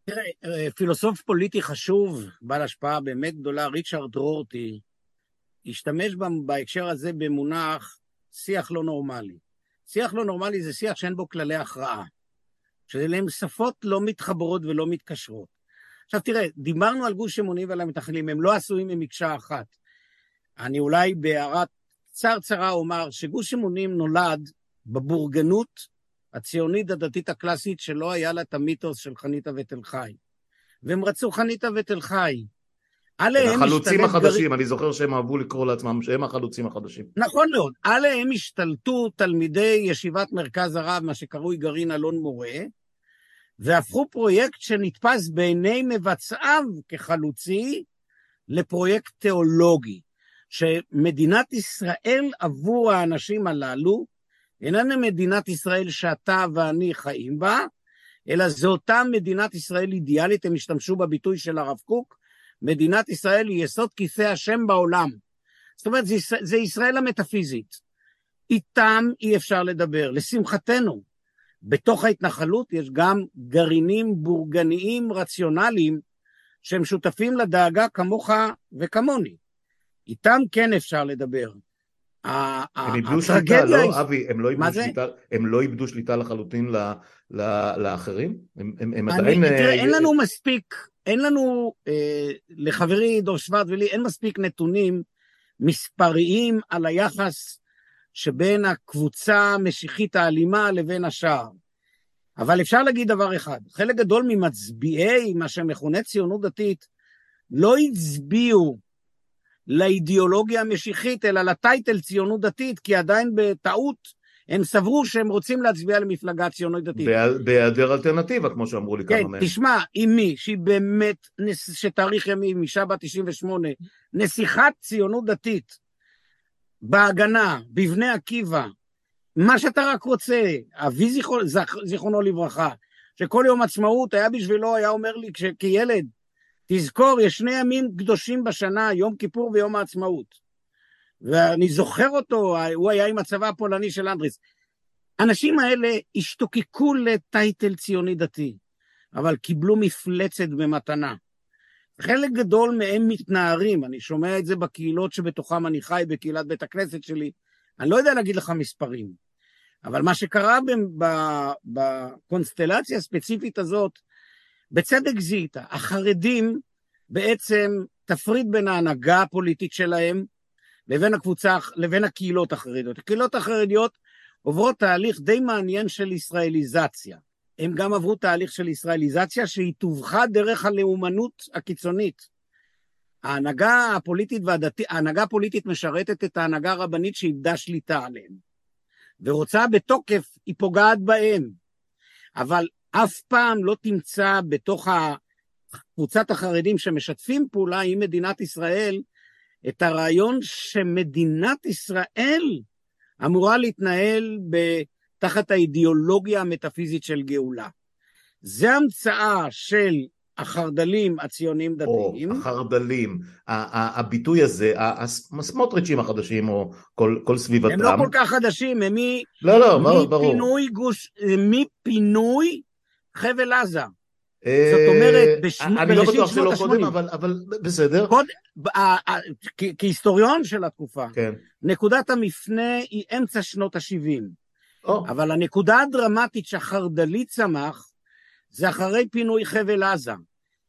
Speaker 2: תראה, פילוסוף פוליטי חשוב, בעל השפעה באמת גדולה, ריצ'רד רורטי, השתמש בהקשר הזה במונח שיח לא נורמלי. שיח לא נורמלי זה שיח שאין בו כללי הכרעה. שאלה הם שפות לא מתחברות ולא מתקשרות. עכשיו תראה, דיברנו על גוש אמונים ועל המתנחלים, הם לא עשויים ממקשה אחת. אני אולי בהערת קצרצרה אומר שגוש אמונים נולד בבורגנות הציונית הדתית הקלאסית שלא היה לה את המיתוס של חניתה ותל חי. והם רצו חניתה ותל חי.
Speaker 1: עליהם החלוצים החדשים, גר... אני זוכר שהם אהבו לקרוא לעצמם שהם החלוצים החדשים.
Speaker 2: נכון מאוד. עליהם השתלטו תלמידי ישיבת מרכז הרב, מה שקרוי גרעין אלון מורה, והפכו פרויקט שנתפס בעיני מבצעיו כחלוצי לפרויקט תיאולוגי, שמדינת ישראל עבור האנשים הללו איננה מדינת ישראל שאתה ואני חיים בה, אלא זו אותה מדינת ישראל אידיאלית, הם השתמשו בביטוי של הרב קוק, מדינת ישראל היא יסוד כיסא השם בעולם. זאת אומרת, זה, זה ישראל המטאפיזית. איתם אי אפשר לדבר. לשמחתנו, בתוך ההתנחלות יש גם גרעינים בורגניים רציונליים שהם שותפים לדאגה כמוך וכמוני. איתם כן אפשר לדבר.
Speaker 1: הם איבדו שליטה, לא, אבי, הם לא איבדו שליטה, הם לא איבדו שליטה לחלוטין לאחרים? הם עדיין...
Speaker 2: תראה, אין אה, לנו מספיק, אין לנו, אה, לחברי דור שוורט ולי, אין מספיק נתונים מספריים על היחס שבין הקבוצה המשיחית האלימה לבין השאר. אבל אפשר להגיד דבר אחד, חלק גדול ממצביעי מה שמכונה ציונות דתית לא הצביעו לאידיאולוגיה המשיחית, אלא לטייטל ציונות דתית, כי עדיין בטעות הם סברו שהם רוצים להצביע למפלגה ציונות דתית.
Speaker 1: בהיעדר אלטרנטיבה, כמו שאמרו לי
Speaker 2: כן,
Speaker 1: כמה מהם.
Speaker 2: כן, תשמע, אמי, שהיא באמת, שתאריך ימים, אישה בת 98, נסיכת ציונות דתית, בהגנה, בבני עקיבא, מה שאתה רק רוצה, אבי זיכרונו, זיכרונו לברכה, שכל יום עצמאות היה בשבילו, היה אומר לי כילד, תזכור, יש שני ימים קדושים בשנה, יום כיפור ויום העצמאות. ואני זוכר אותו, הוא היה עם הצבא הפולני של אנדריס. האנשים האלה השתוקקו לטייטל ציוני דתי, אבל קיבלו מפלצת במתנה. חלק גדול מהם מתנערים, אני שומע את זה בקהילות שבתוכם אני חי, בקהילת בית הכנסת שלי. אני לא יודע להגיד לך מספרים, אבל מה שקרה בקונסטלציה הספציפית הזאת, בצדק זיהית, החרדים בעצם תפריד בין ההנהגה הפוליטית שלהם לבין הקבוצה, לבין הקהילות החרדיות. הקהילות החרדיות עוברות תהליך די מעניין של ישראליזציה. הם גם עברו תהליך של ישראליזציה שהיא טווחה דרך הלאומנות הקיצונית. ההנהגה הפוליטית והדתית, ההנהגה הפוליטית משרתת את ההנהגה הרבנית שאיבדה שליטה עליהם. ורוצה בתוקף, היא פוגעת בהם. אבל אף פעם לא תמצא בתוך קבוצת החרדים שמשתפים פעולה עם מדינת ישראל את הרעיון שמדינת ישראל אמורה להתנהל תחת האידיאולוגיה המטאפיזית של גאולה. זה המצאה של החרד"לים הציונים דתיים.
Speaker 1: או, החרד"לים, הביטוי הזה, הסמוטריצ'ים החדשים, או כל, כל סביבתם.
Speaker 2: הם לא כל כך חדשים, הם מ...
Speaker 1: לא, לא, ברור.
Speaker 2: מפינוי גוש... מפינוי חבל עזה. זאת אומרת,
Speaker 1: אני לא בטוח שלא קודם, אבל בסדר.
Speaker 2: כהיסטוריון של התקופה,
Speaker 1: כן.
Speaker 2: נקודת המפנה היא אמצע שנות ה-70. אבל הנקודה הדרמטית שהחרד"לי צמח, זה אחרי פינוי חבל עזה.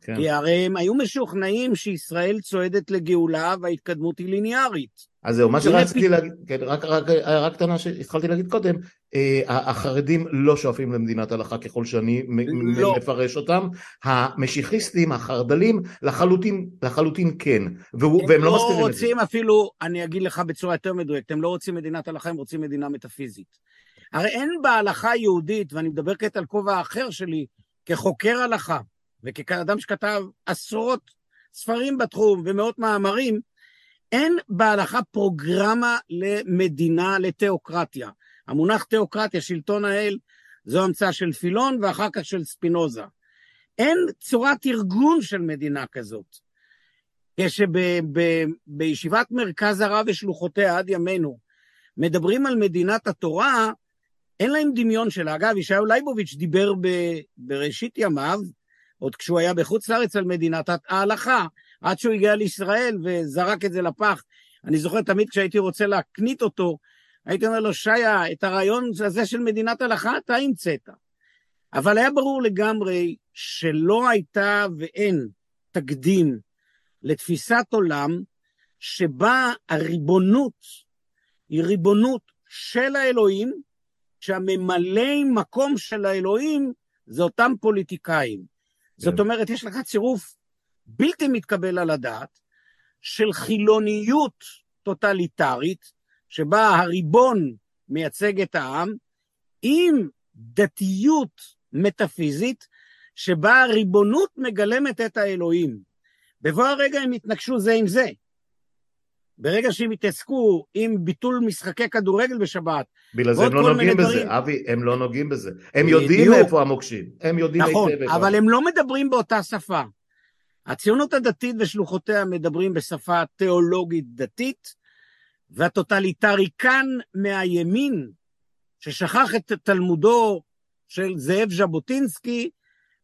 Speaker 2: כן. כי הרי הם היו משוכנעים שישראל צועדת לגאולה וההתקדמות היא ליניארית.
Speaker 1: אז זהו, מה שרציתי להגיד, כן, רק הערה קטנה שהתחלתי להגיד קודם, אה, החרדים לא שואפים למדינת הלכה ככל שאני לא. מפרש אותם, המשיחיסטים, החרד"לים, לחלוטין, לחלוטין כן, והם לא, לא מסתירים את זה.
Speaker 2: הם לא רוצים אפילו, אני אגיד לך בצורה יותר מדויקת, הם לא רוצים מדינת הלכה, הם רוצים מדינה מטאפיזית. הרי אין בהלכה היהודית, ואני מדבר כעת על כובע אחר שלי, כחוקר הלכה, וכאדם שכתב עשרות ספרים בתחום ומאות מאמרים, אין בהלכה פרוגרמה למדינה, לתיאוקרטיה. המונח תיאוקרטיה, שלטון האל, זו המצאה של פילון ואחר כך של ספינוזה. אין צורת ארגון של מדינה כזאת. כשבישיבת מרכז הרב ושלוחותיה עד ימינו מדברים על מדינת התורה, אין להם דמיון שלה. אגב, ישעיהו לייבוביץ' דיבר ב, בראשית ימיו, עוד כשהוא היה בחוץ לארץ, על מדינת ההלכה, עד שהוא הגיע לישראל וזרק את זה לפח. אני זוכר תמיד כשהייתי רוצה להקנית אותו, הייתי אומר לו, שיה, את הרעיון הזה של מדינת הלכה אתה המצאת. אבל היה ברור לגמרי שלא הייתה ואין תקדים לתפיסת עולם שבה הריבונות היא ריבונות של האלוהים, שהממלאי מקום של האלוהים זה אותם פוליטיקאים. זאת כן. אומרת, יש לך צירוף בלתי מתקבל על הדעת של חילוניות טוטליטרית, שבה הריבון מייצג את העם, עם דתיות מטאפיזית, שבה הריבונות מגלמת את האלוהים. בבוא הרגע הם יתנגשו זה עם זה. ברגע שהם יתעסקו עם ביטול משחקי כדורגל בשבת,
Speaker 1: בגלל זה הם לא נוגעים בזה, דברים... אבי, הם לא נוגעים בזה. הם יודעים איפה המוקשים, הם יודעים
Speaker 2: נכון,
Speaker 1: היטב
Speaker 2: איפה. אבל הם לא מדברים באותה שפה. הציונות הדתית ושלוחותיה מדברים בשפה תיאולוגית דתית, והטוטליטריקן מהימין, ששכח את תלמודו של זאב ז'בוטינסקי,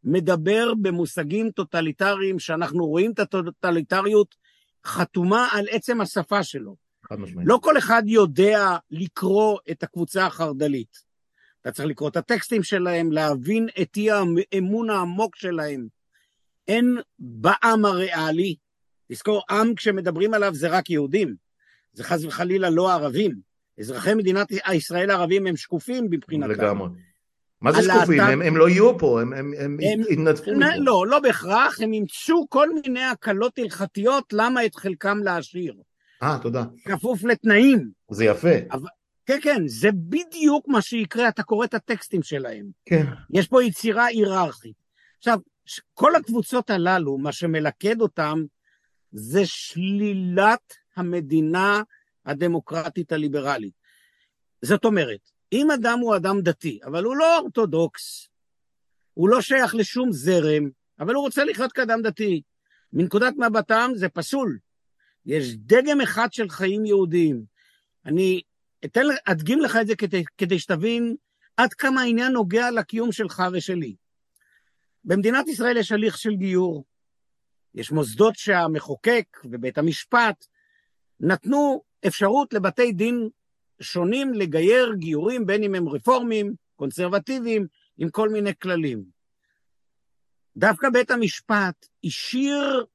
Speaker 2: מדבר במושגים טוטליטריים שאנחנו רואים את הטוטליטריות חתומה על עצם השפה שלו. לא כל אחד יודע לקרוא את הקבוצה החרד"לית. אתה צריך לקרוא את הטקסטים שלהם, להבין את אי האמון העמוק שלהם. אין בעם הריאלי, תזכור, עם כשמדברים עליו זה רק יהודים, זה חס וחלילה לא ערבים. אזרחי מדינת ישראל הערבים הם שקופים מבחינתם.
Speaker 1: לגמרי. מה זה שקופים? הם, הם לא יהיו פה, הם, הם, הם, הם יתנדפו
Speaker 2: מפה. לא, לא בהכרח, הם ימצאו כל מיני הקלות הלכתיות למה את חלקם להשאיר.
Speaker 1: אה, תודה.
Speaker 2: כפוף לתנאים.
Speaker 1: זה יפה.
Speaker 2: אבל, כן, כן, זה בדיוק מה שיקרה, אתה קורא את הטקסטים שלהם.
Speaker 1: כן.
Speaker 2: יש פה יצירה היררכית. עכשיו, כל הקבוצות הללו, מה שמלכד אותם, זה שלילת המדינה הדמוקרטית הליברלית. זאת אומרת, אם אדם הוא אדם דתי, אבל הוא לא אורתודוקס, הוא לא שייך לשום זרם, אבל הוא רוצה לחיות כאדם דתי, מנקודת מבטם זה פסול. יש דגם אחד של חיים יהודיים. אני אתן, אדגים לך את זה כדי, כדי שתבין עד כמה העניין נוגע לקיום שלך ושלי. במדינת ישראל יש הליך של גיור. יש מוסדות שהמחוקק ובית המשפט נתנו אפשרות לבתי דין שונים לגייר גיורים, בין אם הם רפורמים, קונסרבטיביים, עם כל מיני כללים. דווקא בית המשפט השאיר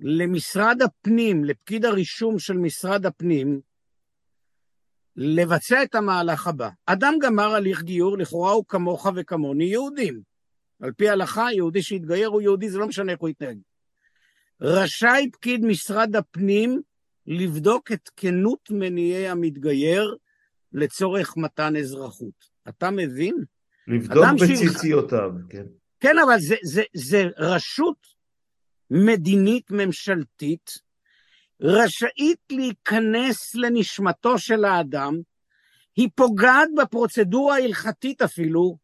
Speaker 2: למשרד הפנים, לפקיד הרישום של משרד הפנים, לבצע את המהלך הבא. אדם גמר הליך גיור, לכאורה הוא כמוך וכמוני יהודים. על פי ההלכה, יהודי שהתגייר הוא יהודי, זה לא משנה איך הוא יתנהג. רשאי פקיד משרד הפנים לבדוק את כנות מניעי המתגייר לצורך מתן אזרחות. אתה מבין?
Speaker 1: לבדוק בציציותיו, ש... כן.
Speaker 2: כן, אבל זה, זה, זה רשות מדינית ממשלתית רשאית להיכנס לנשמתו של האדם, היא פוגעת בפרוצדורה ההלכתית אפילו,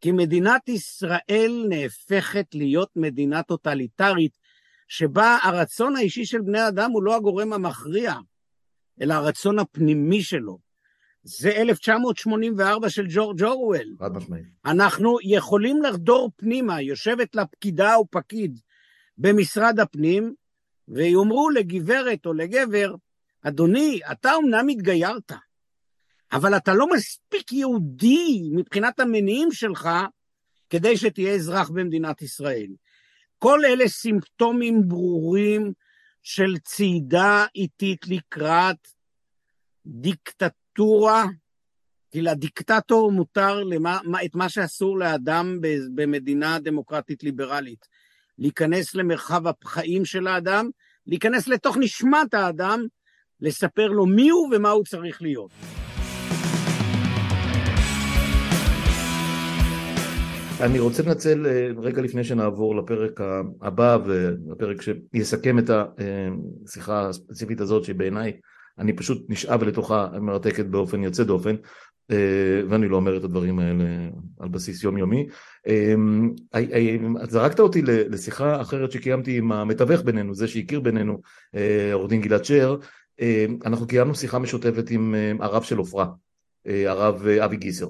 Speaker 2: כי מדינת ישראל נהפכת להיות מדינה טוטליטרית, שבה הרצון האישי של בני אדם הוא לא הגורם המכריע, אלא הרצון הפנימי שלו. זה 1984 של ג'ורג' אורוול.
Speaker 1: חד משמעית.
Speaker 2: אנחנו יכולים לחדור פנימה, יושבת לה פקידה או פקיד במשרד הפנים, ויאמרו לגברת או לגבר, אדוני, אתה אמנם התגיירת, אבל אתה לא מספיק יהודי מבחינת המניעים שלך כדי שתהיה אזרח במדינת ישראל. כל אלה סימפטומים ברורים של צעידה איטית לקראת דיקטטורה, כי לדיקטטור מותר למה, את מה שאסור לאדם במדינה דמוקרטית ליברלית. להיכנס למרחב החיים של האדם, להיכנס לתוך נשמת האדם, לספר לו מי הוא ומה הוא צריך להיות.
Speaker 1: אני רוצה לנצל אה, רגע לפני שנעבור לפרק הבא ולפרק שיסכם את השיחה הספציפית הזאת שבעיניי אני פשוט נשאב לתוכה מרתקת באופן יוצא דופן אה, ואני לא אומר את הדברים האלה על בסיס יומיומי. אה, זרקת אותי לשיחה אחרת שקיימתי עם המתווך בינינו, זה שהכיר בינינו, עורך דין גלעד שר, אנחנו קיימנו שיחה משותפת עם הרב של עופרה, הרב אבי גיסר.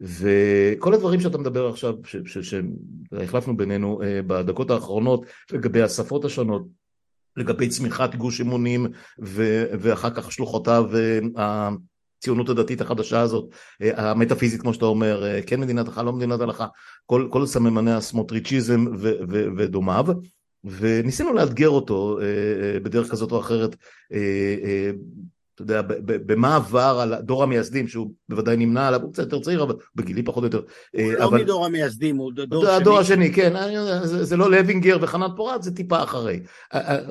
Speaker 1: וכל הדברים שאתה מדבר עכשיו, שהחלפנו בינינו אה, בדקות האחרונות לגבי השפות השונות, לגבי צמיחת גוש אמונים ואחר כך שלוחותיו אה, הציונות הדתית החדשה הזאת, אה, המטאפיזית כמו שאתה אומר, כן מדינת הלכה, לא מדינת הלכה, כל, כל סממני הסמוטריצ'יזם ודומיו, וניסינו לאתגר אותו בדרך כזאת או אחרת אתה יודע, במה עבר על דור המייסדים, שהוא בוודאי נמנה עליו, הוא קצת יותר צעיר, אבל בגילי פחות או יותר.
Speaker 2: הוא לא. מדור המייסדים, הוא דור
Speaker 1: שני. הדור השני, כן, זה, זה לא לוינגר וחנת פורת, זה טיפה אחרי.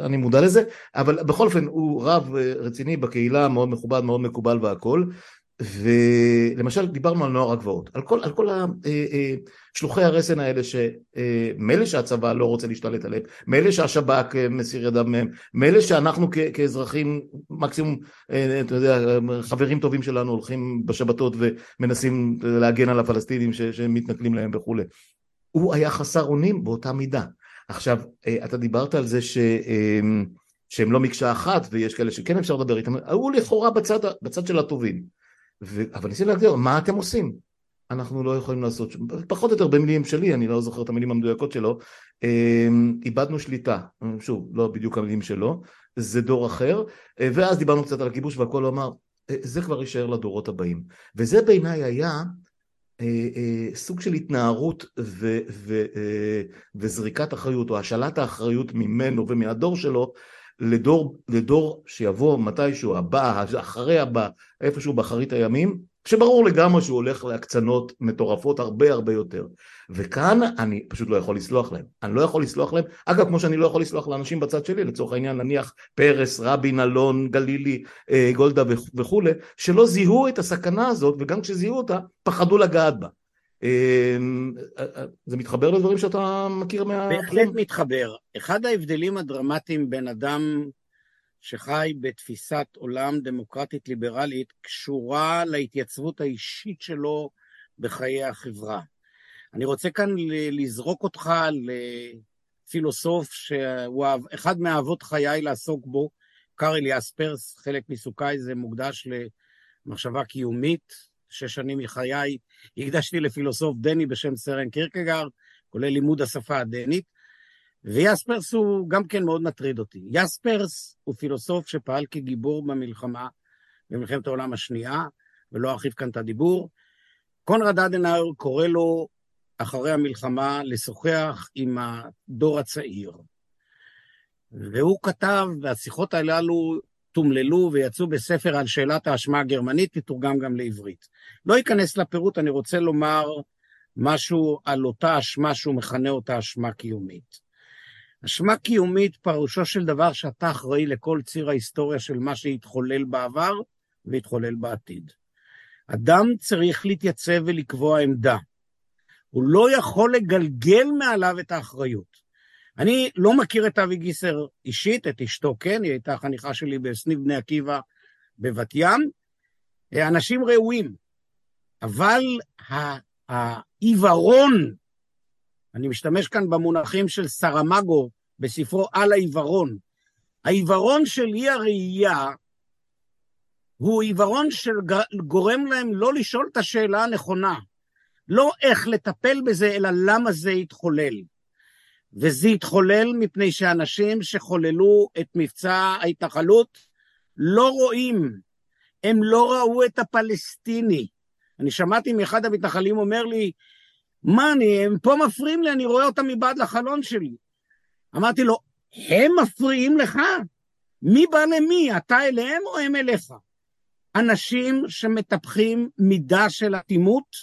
Speaker 1: אני מודע לזה, אבל בכל אופן, הוא רב רציני בקהילה, מאוד מכובד, מאוד מקובל והכול. ולמשל דיברנו על נוער הגבעות, על כל, על כל השלוחי הרסן האלה שמילא שהצבא לא רוצה להשתלט עליהם, מילא שהשב"כ מסיר ידם מהם, מילא שאנחנו כאזרחים מקסימום, אתה יודע, חברים טובים שלנו הולכים בשבתות ומנסים להגן על הפלסטינים שמתנכלים להם וכולי. הוא היה חסר אונים באותה מידה. עכשיו, אתה דיברת על זה ש... שהם לא מקשה אחת ויש כאלה שכן אפשר לדבר איתם, הוא לכאורה בצד, בצד של הטובים. ו... אבל ניסיתי להגדיר, מה אתם עושים? אנחנו לא יכולים לעשות, פחות או יותר במילים שלי, אני לא זוכר את המילים המדויקות שלו, אמ, איבדנו שליטה, שוב, לא בדיוק המילים שלו, זה דור אחר, ואז דיברנו קצת על הכיבוש והכל, הוא אמר, אה, זה כבר יישאר לדורות הבאים. וזה בעיניי היה אה, אה, סוג של התנערות ו, ו, וזריקת אחריות, או השאלת האחריות ממנו ומהדור שלו, לדור, לדור שיבוא מתישהו הבא, אחרי הבא, איפשהו באחרית הימים, שברור לגמרי שהוא הולך להקצנות מטורפות הרבה הרבה יותר. וכאן אני פשוט לא יכול לסלוח להם. אני לא יכול לסלוח להם, אגב כמו שאני לא יכול לסלוח לאנשים בצד שלי, לצורך העניין נניח פרס, רבין, אלון, גלילי, אה, גולדה וכולי, שלא זיהו את הסכנה הזאת, וגם כשזיהו אותה, פחדו לגעת בה. אמ, אה, אה, זה מתחבר לדברים שאתה מכיר מה...
Speaker 2: בהחלט מתחבר. אחד ההבדלים הדרמטיים בין אדם שחי בתפיסת עולם דמוקרטית ליברלית קשורה להתייצבות האישית שלו בחיי החברה. אני רוצה כאן לזרוק אותך לפילוסוף שהוא אחד מאהבות חיי לעסוק בו, קארל יספרס, חלק מעיסוקיי זה מוקדש למחשבה קיומית, שש שנים מחיי הקדשתי לפילוסוף דני בשם סרן קירקגר, כולל לימוד השפה הדנית, ויספרס הוא גם כן מאוד מטריד אותי. יספרס הוא פילוסוף שפעל כגיבור במלחמה, במלחמת העולם השנייה, ולא ארחיב כאן את הדיבור. קונרד אדנאור קורא לו אחרי המלחמה לשוחח עם הדור הצעיר. והוא כתב, והשיחות הללו תומללו ויצאו בספר על שאלת האשמה הגרמנית, תתורגם גם לעברית. לא אכנס לפירוט, אני רוצה לומר משהו על אותה אשמה שהוא מכנה אותה אשמה קיומית. אשמה קיומית פירושו של דבר שאתה אחראי לכל ציר ההיסטוריה של מה שהתחולל בעבר והתחולל בעתיד. אדם צריך להתייצב ולקבוע עמדה. הוא לא יכול לגלגל מעליו את האחריות. אני לא מכיר את אבי גיסר אישית, את אשתו כן, היא הייתה חניכה שלי בסניף בני עקיבא בבת ים. אנשים ראויים, אבל העיוורון, אני משתמש כאן במונחים של סרמגו בספרו על העיוורון, העיוורון של אי הראייה הוא עיוורון שגורם להם לא לשאול את השאלה הנכונה, לא איך לטפל בזה, אלא למה זה התחולל. וזה התחולל מפני שאנשים שחוללו את מבצע ההתנחלות לא רואים, הם לא ראו את הפלסטיני. אני שמעתי מאחד המתנחלים אומר לי, מה אני, הם פה מפריעים לי, אני רואה אותם מבעד לחלון שלי. אמרתי לו, הם מפריעים לך? מי בא למי, אתה אליהם או הם אליך? אנשים שמטפחים מידה של אטימות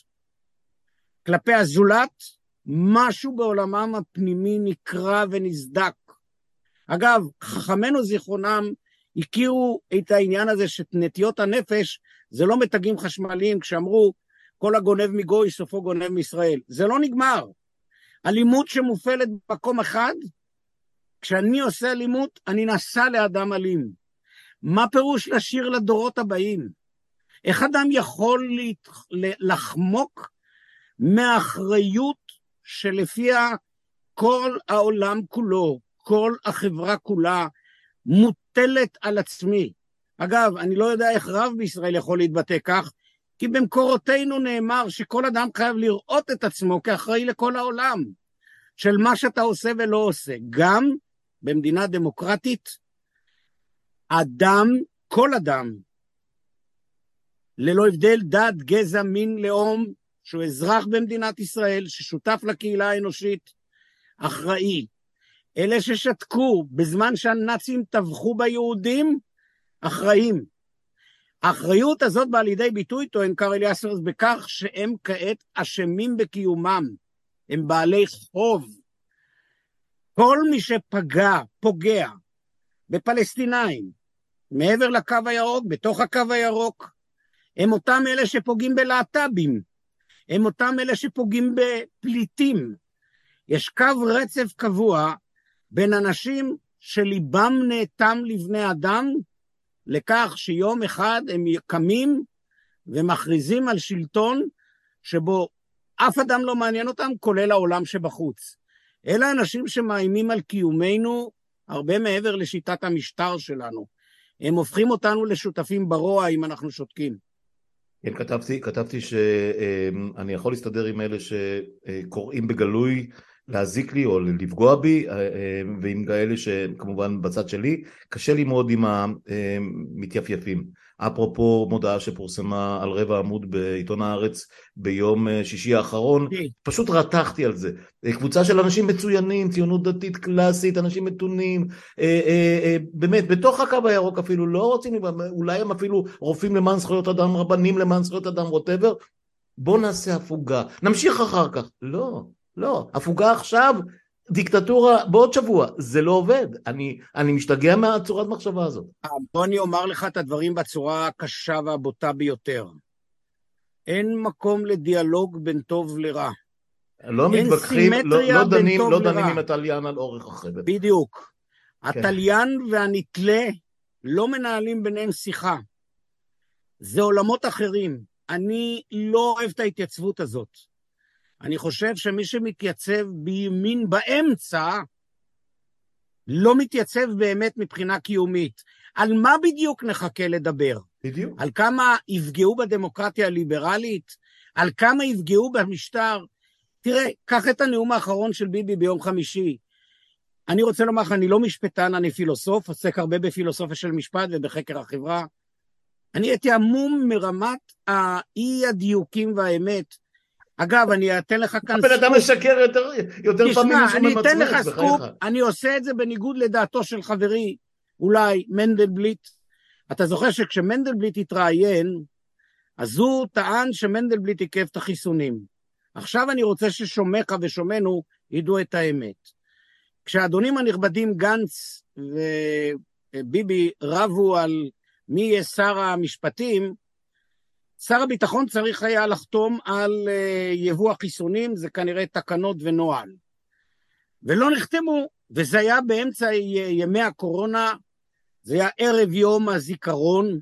Speaker 2: כלפי הזולת, משהו בעולמם הפנימי נקרע ונסדק. אגב, חכמינו זיכרונם הכירו את העניין הזה שנטיות הנפש זה לא מתגים חשמליים כשאמרו כל הגונב מגוי סופו גונב מישראל. זה לא נגמר. אלימות שמופעלת במקום אחד, כשאני עושה אלימות, אני נסע לאדם אלים. מה פירוש לשיר לדורות הבאים? איך אדם יכול לחמוק מאחריות שלפיה כל העולם כולו, כל החברה כולה, מוטלת על עצמי. אגב, אני לא יודע איך רב בישראל יכול להתבטא כך, כי במקורותינו נאמר שכל אדם חייב לראות את עצמו כאחראי לכל העולם, של מה שאתה עושה ולא עושה. גם במדינה דמוקרטית, אדם, כל אדם, ללא הבדל דת, גזע, מין, לאום, שהוא אזרח במדינת ישראל, ששותף לקהילה האנושית, אחראי. אלה ששתקו בזמן שהנאצים טבחו ביהודים, אחראים. האחריות הזאת באה לידי ביטוי, טוען קארל יאסרס, בכך שהם כעת אשמים בקיומם. הם בעלי חוב. כל מי שפגע, פוגע, בפלסטינאים, מעבר לקו הירוק, בתוך הקו הירוק, הם אותם אלה שפוגעים בלהט"בים, הם אותם אלה שפוגעים בפליטים. יש קו רצף קבוע בין אנשים שליבם נאטם לבני אדם, לכך שיום אחד הם קמים ומכריזים על שלטון שבו אף אדם לא מעניין אותם, כולל העולם שבחוץ. אלה אנשים שמאיימים על קיומנו הרבה מעבר לשיטת המשטר שלנו. הם הופכים אותנו לשותפים ברוע אם אנחנו שותקים.
Speaker 1: כן, כתבתי, כתבתי שאני יכול להסתדר עם אלה שקוראים בגלוי להזיק לי או לפגוע בי, ועם כאלה שכמובן בצד שלי, קשה לי מאוד עם המתייפייפים. אפרופו מודעה שפורסמה על רבע עמוד בעיתון הארץ ביום אה, שישי האחרון, כן. פשוט רתחתי על זה. אה, קבוצה של אנשים מצוינים, ציונות דתית קלאסית, אנשים מתונים, אה, באמת, בתוך הקו הירוק אפילו לא רוצים, אולי הם אפילו רופאים למען זכויות אדם, רבנים למען זכויות אדם, ווטאבר, בוא נעשה הפוגה, נמשיך אחר כך. לא, לא, הפוגה עכשיו דיקטטורה בעוד שבוע, זה לא עובד. אני, אני משתגע מהצורת מחשבה הזאת.
Speaker 2: בוא אני אומר לך את הדברים בצורה הקשה והבוטה ביותר. אין מקום לדיאלוג בין טוב לרע.
Speaker 1: לא מתווכחים, לא, לא דנים, לא דנים עם התליין על אורך החבל.
Speaker 2: בדיוק. כן. התליין והנתלה לא מנהלים ביניהם שיחה. זה עולמות אחרים. אני לא אוהב את ההתייצבות הזאת. אני חושב שמי שמתייצב בימין באמצע, לא מתייצב באמת מבחינה קיומית. על מה בדיוק נחכה לדבר?
Speaker 1: בדיוק.
Speaker 2: על כמה יפגעו בדמוקרטיה הליברלית? על כמה יפגעו במשטר? תראה, קח את הנאום האחרון של ביבי ביום חמישי. אני רוצה לומר לך, אני לא משפטן, אני פילוסוף, עוסק הרבה בפילוסופיה של משפט ובחקר החברה. אני הייתי עמום מרמת האי-הדיוקים והאמת אגב, אני אתן לך כאן...
Speaker 1: הבן אדם משקר יותר, יותר פעמים
Speaker 2: משהו ממצמץ. תשמע, אני אתן לך סקופ, אני עושה את זה בניגוד לדעתו של חברי, אולי, מנדלבליט. אתה זוכר שכשמנדלבליט התראיין, אז הוא טען שמנדלבליט עיכב את החיסונים. עכשיו אני רוצה ששומעך ושומענו ידעו את האמת. כשהאדונים הנכבדים גנץ וביבי רבו על מי יהיה שר המשפטים, שר הביטחון צריך היה לחתום על אה, יבוא החיסונים, זה כנראה תקנות ונוהל. ולא נחתמו, וזה היה באמצע ימי הקורונה, זה היה ערב יום הזיכרון,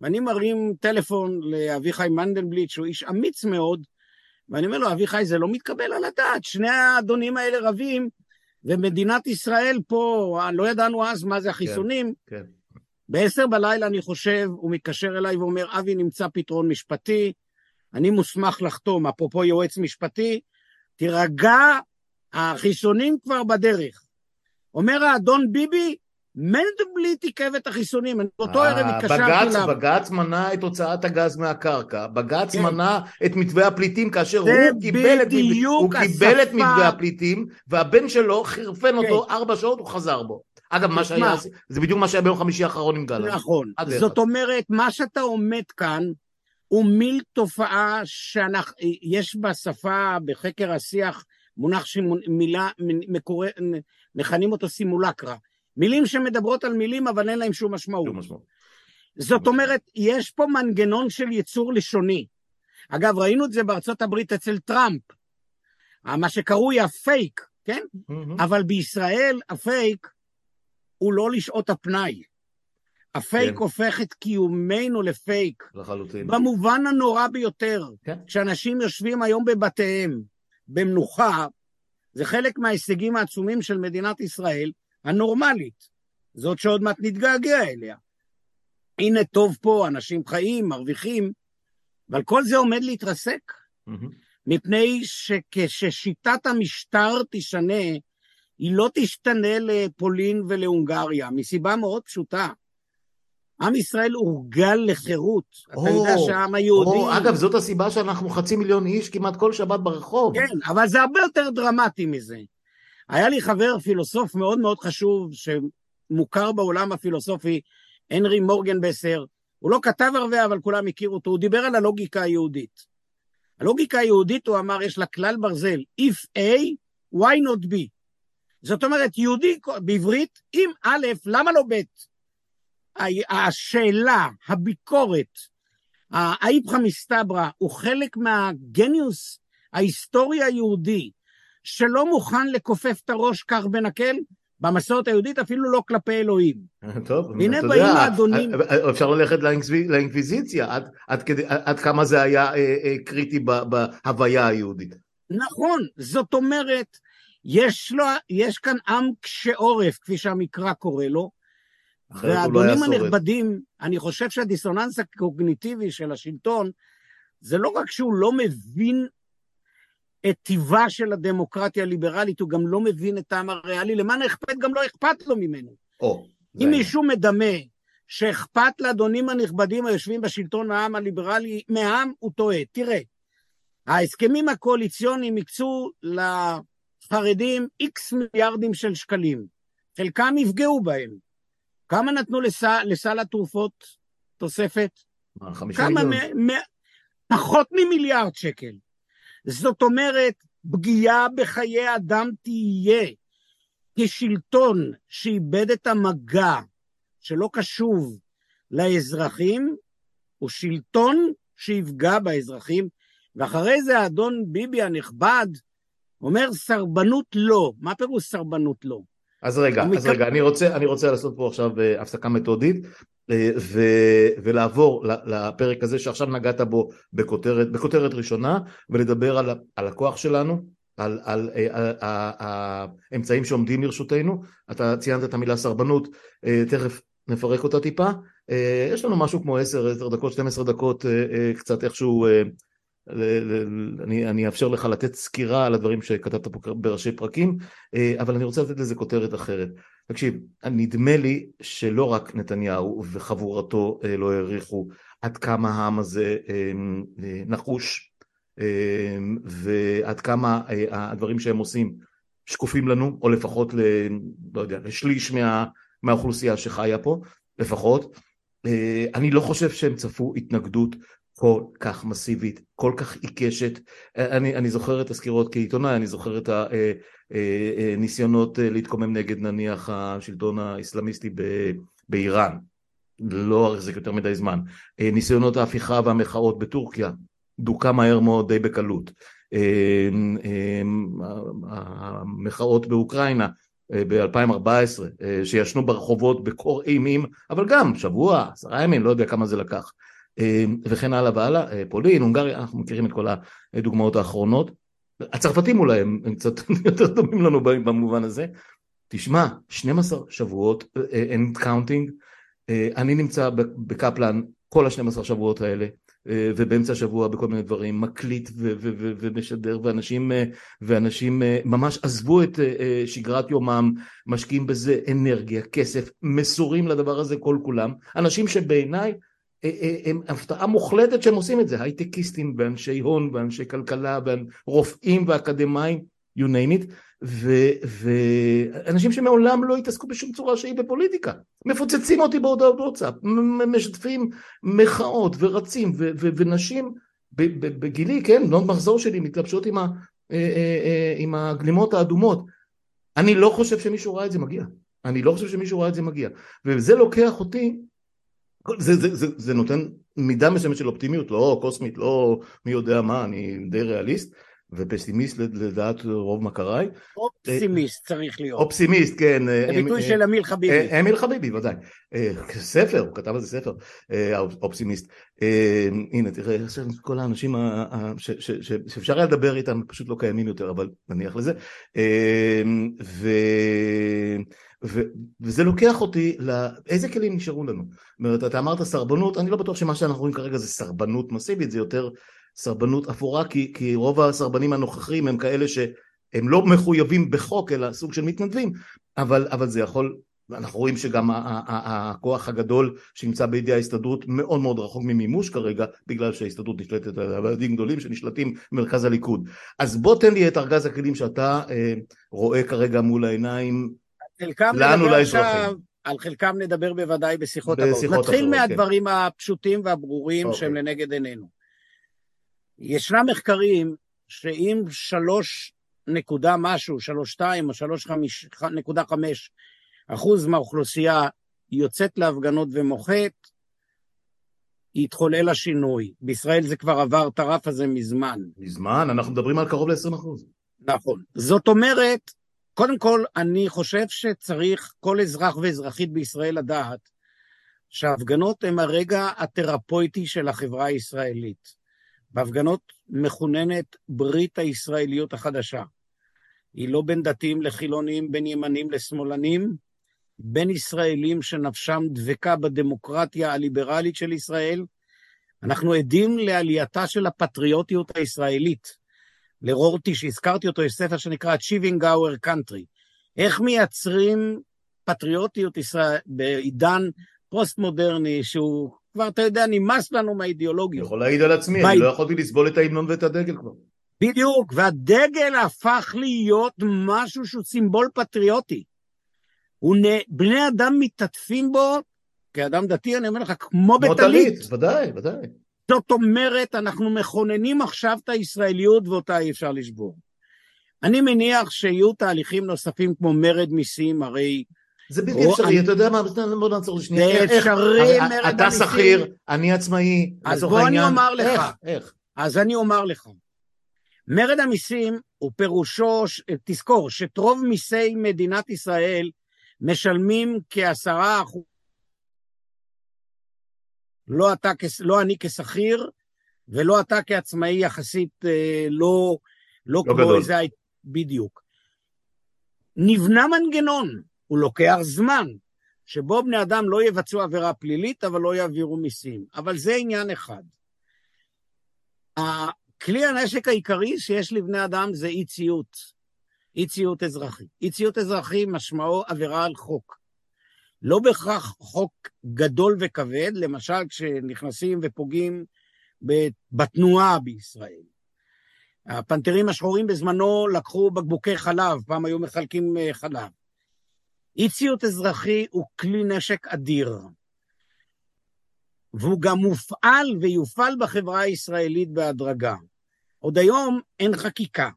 Speaker 2: ואני מרים טלפון לאביחי מנדלבליט, שהוא איש אמיץ מאוד, ואני אומר לו, אביחי, זה לא מתקבל על הדעת, שני האדונים האלה רבים, ומדינת ישראל פה, לא ידענו אז מה זה החיסונים, כן, כן. בעשר בלילה, אני חושב, הוא מתקשר אליי ואומר, אבי, נמצא פתרון משפטי, אני מוסמך לחתום, אפרופו יועץ משפטי, תירגע, החיסונים כבר בדרך. אומר האדון ביבי, מנדלבליט עיכב את החיסונים, אני באותו ערב אה, התקשרתי
Speaker 1: אליו. בג"ץ מנע את הוצאת הגז מהקרקע, בג"ץ כן. מנע את מתווה הפליטים כאשר הוא קיבל, את, הוא קיבל את מתווה הפליטים, והבן שלו חירפן כן. אותו ארבע שעות, הוא חזר בו. אגב, מה שהיה, זה בדיוק מה שהיה ביום חמישי האחרון עם גלנט.
Speaker 2: נכון. זאת אומרת, מה שאתה עומד כאן, הוא מיל תופעה שיש בשפה, בחקר השיח, מונח שמילה, מקורא, מכנים אותו סימולקרה. מילים שמדברות על מילים, אבל אין להם שום משמעות. שום משמעות. זאת אומרת, יש פה מנגנון של ייצור לשוני. אגב, ראינו את זה בארצות הברית אצל טראמפ, מה שקרוי הפייק, כן? Mm-hmm. אבל בישראל הפייק הוא לא לשעות הפנאי. הפייק כן. הופך את קיומנו לפייק.
Speaker 1: לחלוטין.
Speaker 2: במובן הנורא ביותר. כן. כשאנשים יושבים היום בבתיהם, במנוחה, זה חלק מההישגים העצומים של מדינת ישראל, הנורמלית. זאת שעוד מעט נתגעגע אליה. הנה טוב פה, אנשים חיים, מרוויחים, אבל כל זה עומד להתרסק. Mm-hmm. מפני שכששיטת המשטר תשנה, היא לא תשתנה לפולין ולהונגריה, מסיבה מאוד פשוטה. עם ישראל הורגל לחירות. אתה יודע שהעם היהודי... או,
Speaker 1: אגב, זאת הסיבה שאנחנו חצי מיליון איש כמעט כל שבת ברחוב.
Speaker 2: כן, אבל זה הרבה יותר דרמטי מזה. היה לי חבר פילוסוף מאוד מאוד חשוב, שמוכר בעולם הפילוסופי, הנרי מורגנבסר. הוא לא כתב הרבה, אבל כולם הכירו אותו. הוא דיבר על הלוגיקה היהודית. הלוגיקה היהודית, הוא אמר, יש לה כלל ברזל, If A, why not B? זאת אומרת, יהודי בעברית, אם א', למה לא ב'? השאלה, הביקורת, האיפכא מסתברא הוא חלק מהגניוס ההיסטורי היהודי, שלא מוכן לכופף את הראש כך בנקל, במסורת היהודית אפילו לא כלפי אלוהים.
Speaker 1: טוב,
Speaker 2: והנה
Speaker 1: אתה
Speaker 2: באים
Speaker 1: יודע,
Speaker 2: האדונים.
Speaker 1: אפשר ללכת לאינקוויז- לאינקוויזיציה, עד, עד, כדי, עד כמה זה היה אה, אה, קריטי בהוויה היהודית.
Speaker 2: נכון, זאת אומרת, יש, לו, יש כאן עם קשה עורף, כפי שהמקרא קורא לו,
Speaker 1: לא
Speaker 2: והאדונים. הנכבדים, אני חושב שהדיסוננס הקוגניטיבי של השלטון, זה לא רק שהוא לא מבין את טיבה של הדמוקרטיה הליברלית, הוא גם לא מבין את העם הריאלי, למען האכפת גם לא אכפת לו ממנו.
Speaker 1: או,
Speaker 2: אם. מישהו מדמה שאכפת לאדונים הנכבדים היושבים בשלטון העם הליברלי מהעם, הוא טועה. תראה, ההסכמים הקואליציוניים הקצו לחרדים איקס מיליארדים של שקלים. חלקם יפגעו בהם. כמה נתנו לסל, לסל התרופות תוספת?
Speaker 1: מה, 50
Speaker 2: כמה? מ, מ, פחות ממיליארד שקל. זאת אומרת, פגיעה בחיי אדם תהיה. כשלטון שאיבד את המגע, שלא קשוב לאזרחים, הוא שלטון שיפגע באזרחים, ואחרי זה האדון ביבי הנכבד אומר סרבנות לא. מה פירוש סרבנות לא?
Speaker 1: אז רגע, אז
Speaker 2: מכ-
Speaker 1: רגע, אני רוצה, אני רוצה לעשות פה עכשיו אה, הפסקה מתודית אה, ו, ולעבור לפרק הזה שעכשיו נגעת בו בכותרת, בכותרת ראשונה ולדבר על, על הכוח שלנו, על, על אה, ה- ה- האמצעים שעומדים לרשותנו, אתה ציינת את המילה סרבנות, אה, תכף נפרק אותה טיפה, אה, יש לנו משהו כמו 10, 10 דקות, 12 דקות, אה, אה, קצת איכשהו אה, אני, אני אאפשר לך לתת סקירה על הדברים שכתבת פה בראשי פרקים, אה, אבל אני רוצה לתת לזה כותרת אחרת. תקשיב, נדמה לי שלא רק נתניהו וחבורתו אה, לא העריכו עד כמה העם הזה אה, נחוש, ועד כמה הדברים שהם עושים שקופים לנו, או לפחות ל... לא יודע, לשליש מה, מהאוכלוסייה שחיה פה, לפחות. אני לא חושב שהם צפו התנגדות כל כך מסיבית, כל כך עיקשת. אה, אני, אני זוכר את הסקירות כעיתונאי, אני זוכר את הניסיונות אה, להתקומם נגד נניח השלטון האסלאמיסטי באיראן, לא החזיק יותר מדי זמן. אה, ניסיונות ההפיכה והמחאות בטורקיה, דוכא מהר מאוד די בקלות. אה, אה, המחאות באוקראינה ב-2014, שישנו ברחובות בקור אימים, אבל גם שבוע, עשרה ימים, לא יודע כמה זה לקח. אה, וכן הלאה והלאה, אה, פולין, הונגריה, אנחנו מכירים את כל הדוגמאות האחרונות. הצרפתים אולי הם, הם קצת יותר דומים לנו במובן הזה. תשמע, 12 שבועות, and counting, אני נמצא בקפלן כל ה-12 שבועות האלה, אה, ובאמצע השבוע בכל מיני דברים, מקליט ומשדר, ואנשים, אה, ואנשים אה, ממש עזבו את אה, אה, שגרת יומם, משקיעים בזה אנרגיה, כסף, מסורים לדבר הזה כל כולם, אנשים שבעיניי אה, אה, הם הפתעה מוחלטת שהם עושים את זה, הייטקיסטים ואנשי הון ואנשי כלכלה ורופאים ואקדמאים, you name it, ואנשים שמעולם לא התעסקו בשום צורה שהיא בפוליטיקה, מפוצצים אותי בהודעות וואטסאפ, משתפים מחאות ורצים ונשים בגילי, כן, בנות מחזור שלי מתלבשות עם, אה, אה, אה, עם הגלימות האדומות, אני לא חושב שמישהו ראה את זה מגיע, אני לא חושב שמישהו ראה את זה מגיע, וזה לוקח אותי זה, זה, זה, זה נותן מידה מסוימת של אופטימיות, לא קוסמית, לא מי יודע מה, אני די ריאליסט ופסימיסט לדעת רוב מכריי.
Speaker 2: אופסימיסט צריך להיות.
Speaker 1: אופסימיסט, כן.
Speaker 2: זה ביטוי של אמיל חביבי.
Speaker 1: אמיל חביבי, ודאי. ספר, הוא כתב על זה ספר, אופסימיסט. הנה, תראה, כל האנשים שאפשר היה לדבר איתם פשוט לא קיימים יותר, אבל נניח לזה. ו... וזה לוקח אותי לאיזה כלים נשארו לנו. זאת אומרת, אתה אמרת סרבנות, אני לא בטוח שמה שאנחנו רואים כרגע זה סרבנות מסיבית, זה יותר סרבנות אפורה, כי, כי רוב הסרבנים הנוכחים הם כאלה שהם לא מחויבים בחוק, אלא סוג של מתנדבים, אבל, אבל זה יכול, אנחנו רואים שגם הכוח הגדול שנמצא בידי ההסתדרות מאוד מאוד רחוק ממימוש כרגע, בגלל שההסתדרות נשלטת על ועדים גדולים שנשלטים במרכז הליכוד. אז בוא תן לי את ארגז הכלים שאתה אה, רואה כרגע מול העיניים,
Speaker 2: לנו לאזרחים. על חלקם נדבר בוודאי בשיחות הבאות. נתחיל אחרות, מהדברים כן. הפשוטים והברורים אוקיי. שהם לנגד עינינו. ישנם מחקרים שאם שלוש נקודה משהו, שלוש שתיים או שלוש נקודה חמש אחוז מהאוכלוסייה יוצאת להפגנות ומוחת, יתחולל השינוי. בישראל זה כבר עבר את הרף הזה מזמן.
Speaker 1: מזמן, אנחנו מדברים על קרוב ל-20%.
Speaker 2: נכון. זאת אומרת, קודם כל, אני חושב שצריך כל אזרח ואזרחית בישראל לדעת שההפגנות הן הרגע התרפויטי של החברה הישראלית. בהפגנות מכוננת ברית הישראליות החדשה. היא לא בין דתיים לחילונים, בין ימנים לשמאלנים, בין ישראלים שנפשם דבקה בדמוקרטיה הליברלית של ישראל. אנחנו עדים לעלייתה של הפטריוטיות הישראלית. לרורטי, שהזכרתי אותו, יש ספר שנקרא Achieving Our Country. איך מייצרים פטריוטיות ישראל בעידן פוסט-מודרני, שהוא כבר, אתה יודע, נמאס לנו מהאידיאולוגיה.
Speaker 1: אני יכול להעיד על עצמי, אני לא יכולתי לסבול את ההמנון ואת הדגל כבר.
Speaker 2: בדיוק, והדגל הפך להיות משהו שהוא סימבול פטריוטי. בני אדם מתעטפים בו, כאדם דתי, אני אומר לך, כמו בטלית.
Speaker 1: ודאי, ודאי.
Speaker 2: זאת אומרת, אנחנו מכוננים עכשיו את הישראליות ואותה אי אפשר לשבור. אני מניח שיהיו תהליכים נוספים כמו מרד מיסים, הרי...
Speaker 1: זה בלתי אפשרי, אתה יודע מה, בוא נעצור לשנייה.
Speaker 2: זה אפשרי, מרד המיסים.
Speaker 1: אתה שכיר, אני עצמאי,
Speaker 2: אז בוא אני אומר לך. איך? אז אני אומר לך. מרד המיסים הוא פירושו, תזכור, שאת רוב מיסי מדינת ישראל משלמים כעשרה אחוז. לא, אתה, לא אני כשכיר, ולא אתה כעצמאי יחסית אה, לא, לא, לא כמו גדול. איזה... בדיוק. נבנה מנגנון, הוא לוקח זמן, שבו בני אדם לא יבצעו עבירה פלילית, אבל לא יעבירו מיסים. אבל זה עניין אחד. כלי הנשק העיקרי שיש לבני אדם זה אי ציות, אי ציות אזרחי. אי ציות אזרחי משמעו עבירה על חוק. לא בהכרח חוק גדול וכבד, למשל כשנכנסים ופוגעים בתנועה בישראל. הפנתרים השחורים בזמנו לקחו בקבוקי חלב, פעם היו מחלקים אה, חלב. אי ציות אזרחי הוא כלי נשק אדיר. והוא גם מופעל ויופעל בחברה הישראלית בהדרגה. עוד היום אין חקיקה,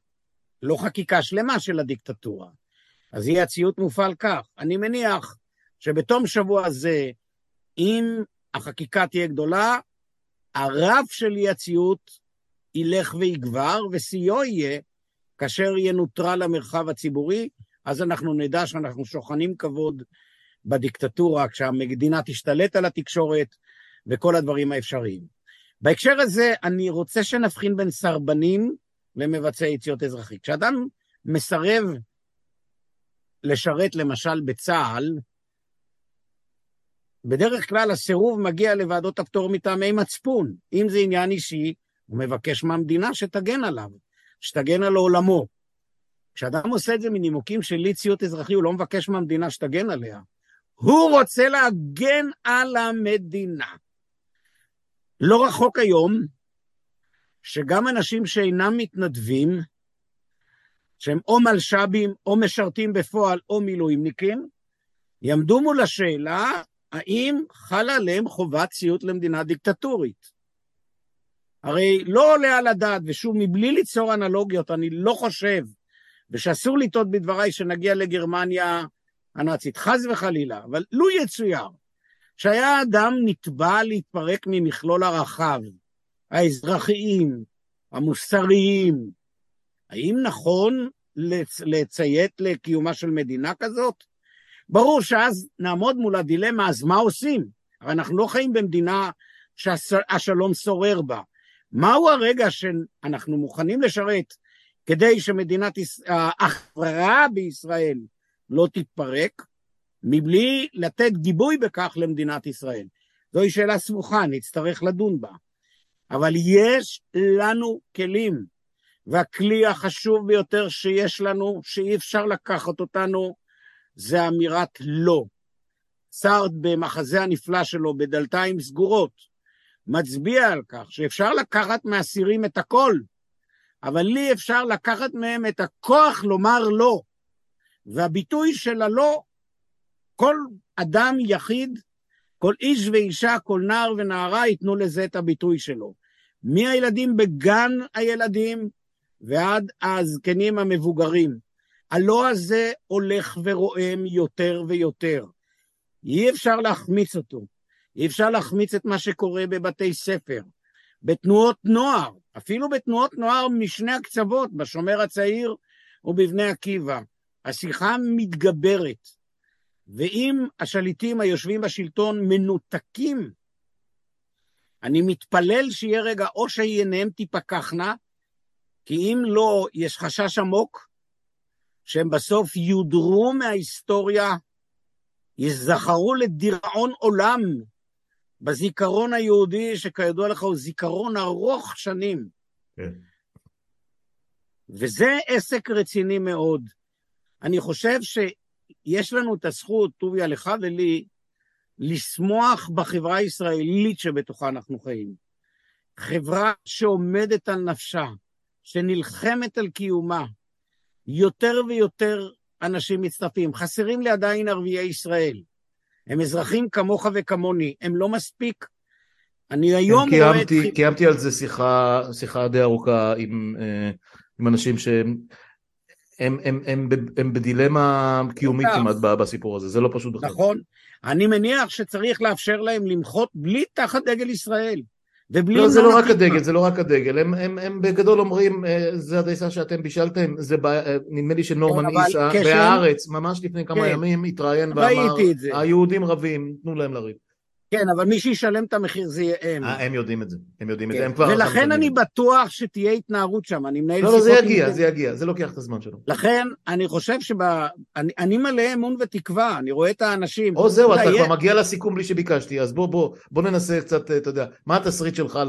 Speaker 2: לא חקיקה שלמה של הדיקטטורה. אז אי הציות מופעל כך. אני מניח שבתום שבוע זה, אם החקיקה תהיה גדולה, הרף של אי הציות ילך ויגבר, ושיאו יהיה כאשר ינוטרל למרחב הציבורי, אז אנחנו נדע שאנחנו שוכנים כבוד בדיקטטורה, כשהמדינה תשתלט על התקשורת, וכל הדברים האפשריים. בהקשר הזה, אני רוצה שנבחין בין סרבנים למבצעי יציאות אזרחית. כשאדם מסרב לשרת למשל בצה"ל, בדרך כלל הסירוב מגיע לוועדות הפטור מטעמי מצפון. אם זה עניין אישי, הוא מבקש מהמדינה שתגן עליו, שתגן על עולמו. כשאדם עושה את זה מנימוקים של אי ציות אזרחי, הוא לא מבקש מהמדינה שתגן עליה. הוא רוצה להגן על המדינה. לא רחוק היום שגם אנשים שאינם מתנדבים, שהם או מלש"בים, או משרתים בפועל, או מילואימניקים, יעמדו מול השאלה האם חלה עליהם חובת ציות למדינה דיקטטורית. הרי לא עולה על הדעת, ושוב, מבלי ליצור אנלוגיות, אני לא חושב, ושאסור לטעות בדבריי שנגיע לגרמניה הנאצית, חס וחלילה, אבל לו יצויר שהיה אדם נתבע להתפרק ממכלול הרחב, האזרחיים, המוסריים, האם נכון לצ... לציית לקיומה של מדינה כזאת? ברור שאז נעמוד מול הדילמה, אז מה עושים? הרי אנחנו לא חיים במדינה שהשלום שורר בה. מהו הרגע שאנחנו מוכנים לשרת כדי שמדינת ההכרעה בישראל לא תתפרק, מבלי לתת גיבוי בכך למדינת ישראל. זוהי שאלה סבוכה, נצטרך לדון בה. אבל יש לנו כלים, והכלי החשוב ביותר שיש לנו, שאי אפשר לקחת אותנו, זה אמירת לא. סארד במחזה הנפלא שלו, בדלתיים סגורות, מצביע על כך שאפשר לקחת מאסירים את הכל, אבל לי אפשר לקחת מהם את הכוח לומר לא. והביטוי של הלא כל אדם יחיד, כל איש ואישה, כל נער ונערה ייתנו לזה את הביטוי שלו. מהילדים בגן הילדים ועד הזקנים המבוגרים. הלא הזה הולך ורועם יותר ויותר. אי אפשר להחמיץ אותו. אי אפשר להחמיץ את מה שקורה בבתי ספר, בתנועות נוער, אפילו בתנועות נוער משני הקצוות, בשומר הצעיר ובבני עקיבא. השיחה מתגברת, ואם השליטים היושבים בשלטון מנותקים, אני מתפלל שיהיה רגע או שעיניהם תיפקחנה, כי אם לא, יש חשש עמוק שהם בסוף יודרו מההיסטוריה, ייזכרו לדיראון עולם בזיכרון היהודי, שכידוע לך הוא זיכרון ארוך שנים. כן. וזה עסק רציני מאוד. אני חושב שיש לנו את הזכות, טוביה, לך ולי, לשמוח בחברה הישראלית שבתוכה אנחנו חיים. חברה שעומדת על נפשה, שנלחמת על קיומה. יותר ויותר אנשים מצטרפים. חסרים לי עדיין ערביי ישראל. הם אזרחים כמוך וכמוני, הם לא מספיק. אני היום
Speaker 1: רואה את... קיימתי על זה שיחה, שיחה די ארוכה עם, אה, עם אנשים שהם הם, הם, הם, הם, הם בדילמה קיומית כמעט בסיפור הזה, זה לא פשוט
Speaker 2: בכלל. נכון. אני מניח שצריך לאפשר להם למחות בלי תחת דגל ישראל.
Speaker 1: ובלי... לא, זה לא רק הדגל, זה לא רק הדגל, הם, הם, הם בגדול אומרים, אה, זה הדייסה שאתם בישלתם, זה ב... אה, נדמה לי שנורמן איסה, בהארץ, ממש לפני כמה כן. ימים, התראיין ואמר, היהודים רבים, תנו להם לריב.
Speaker 2: כן, אבל מי שישלם את המחיר זה יהיה הם.
Speaker 1: אה, הם יודעים את זה, הם יודעים את
Speaker 2: זה,
Speaker 1: הם
Speaker 2: כבר... ולכן אני בטוח שתהיה התנערות שם, אני מנהל
Speaker 1: לא, לא, זה יגיע, זה יגיע, זה לוקח את הזמן שלו.
Speaker 2: לכן, אני חושב שב... אני, אני מלא אמון ותקווה, אני רואה את האנשים.
Speaker 1: או זהו, אתה כבר מגיע לסיכום בלי שביקשתי, אז בוא, בוא, בוא ננסה קצת, אתה יודע, מה התסריט שלך.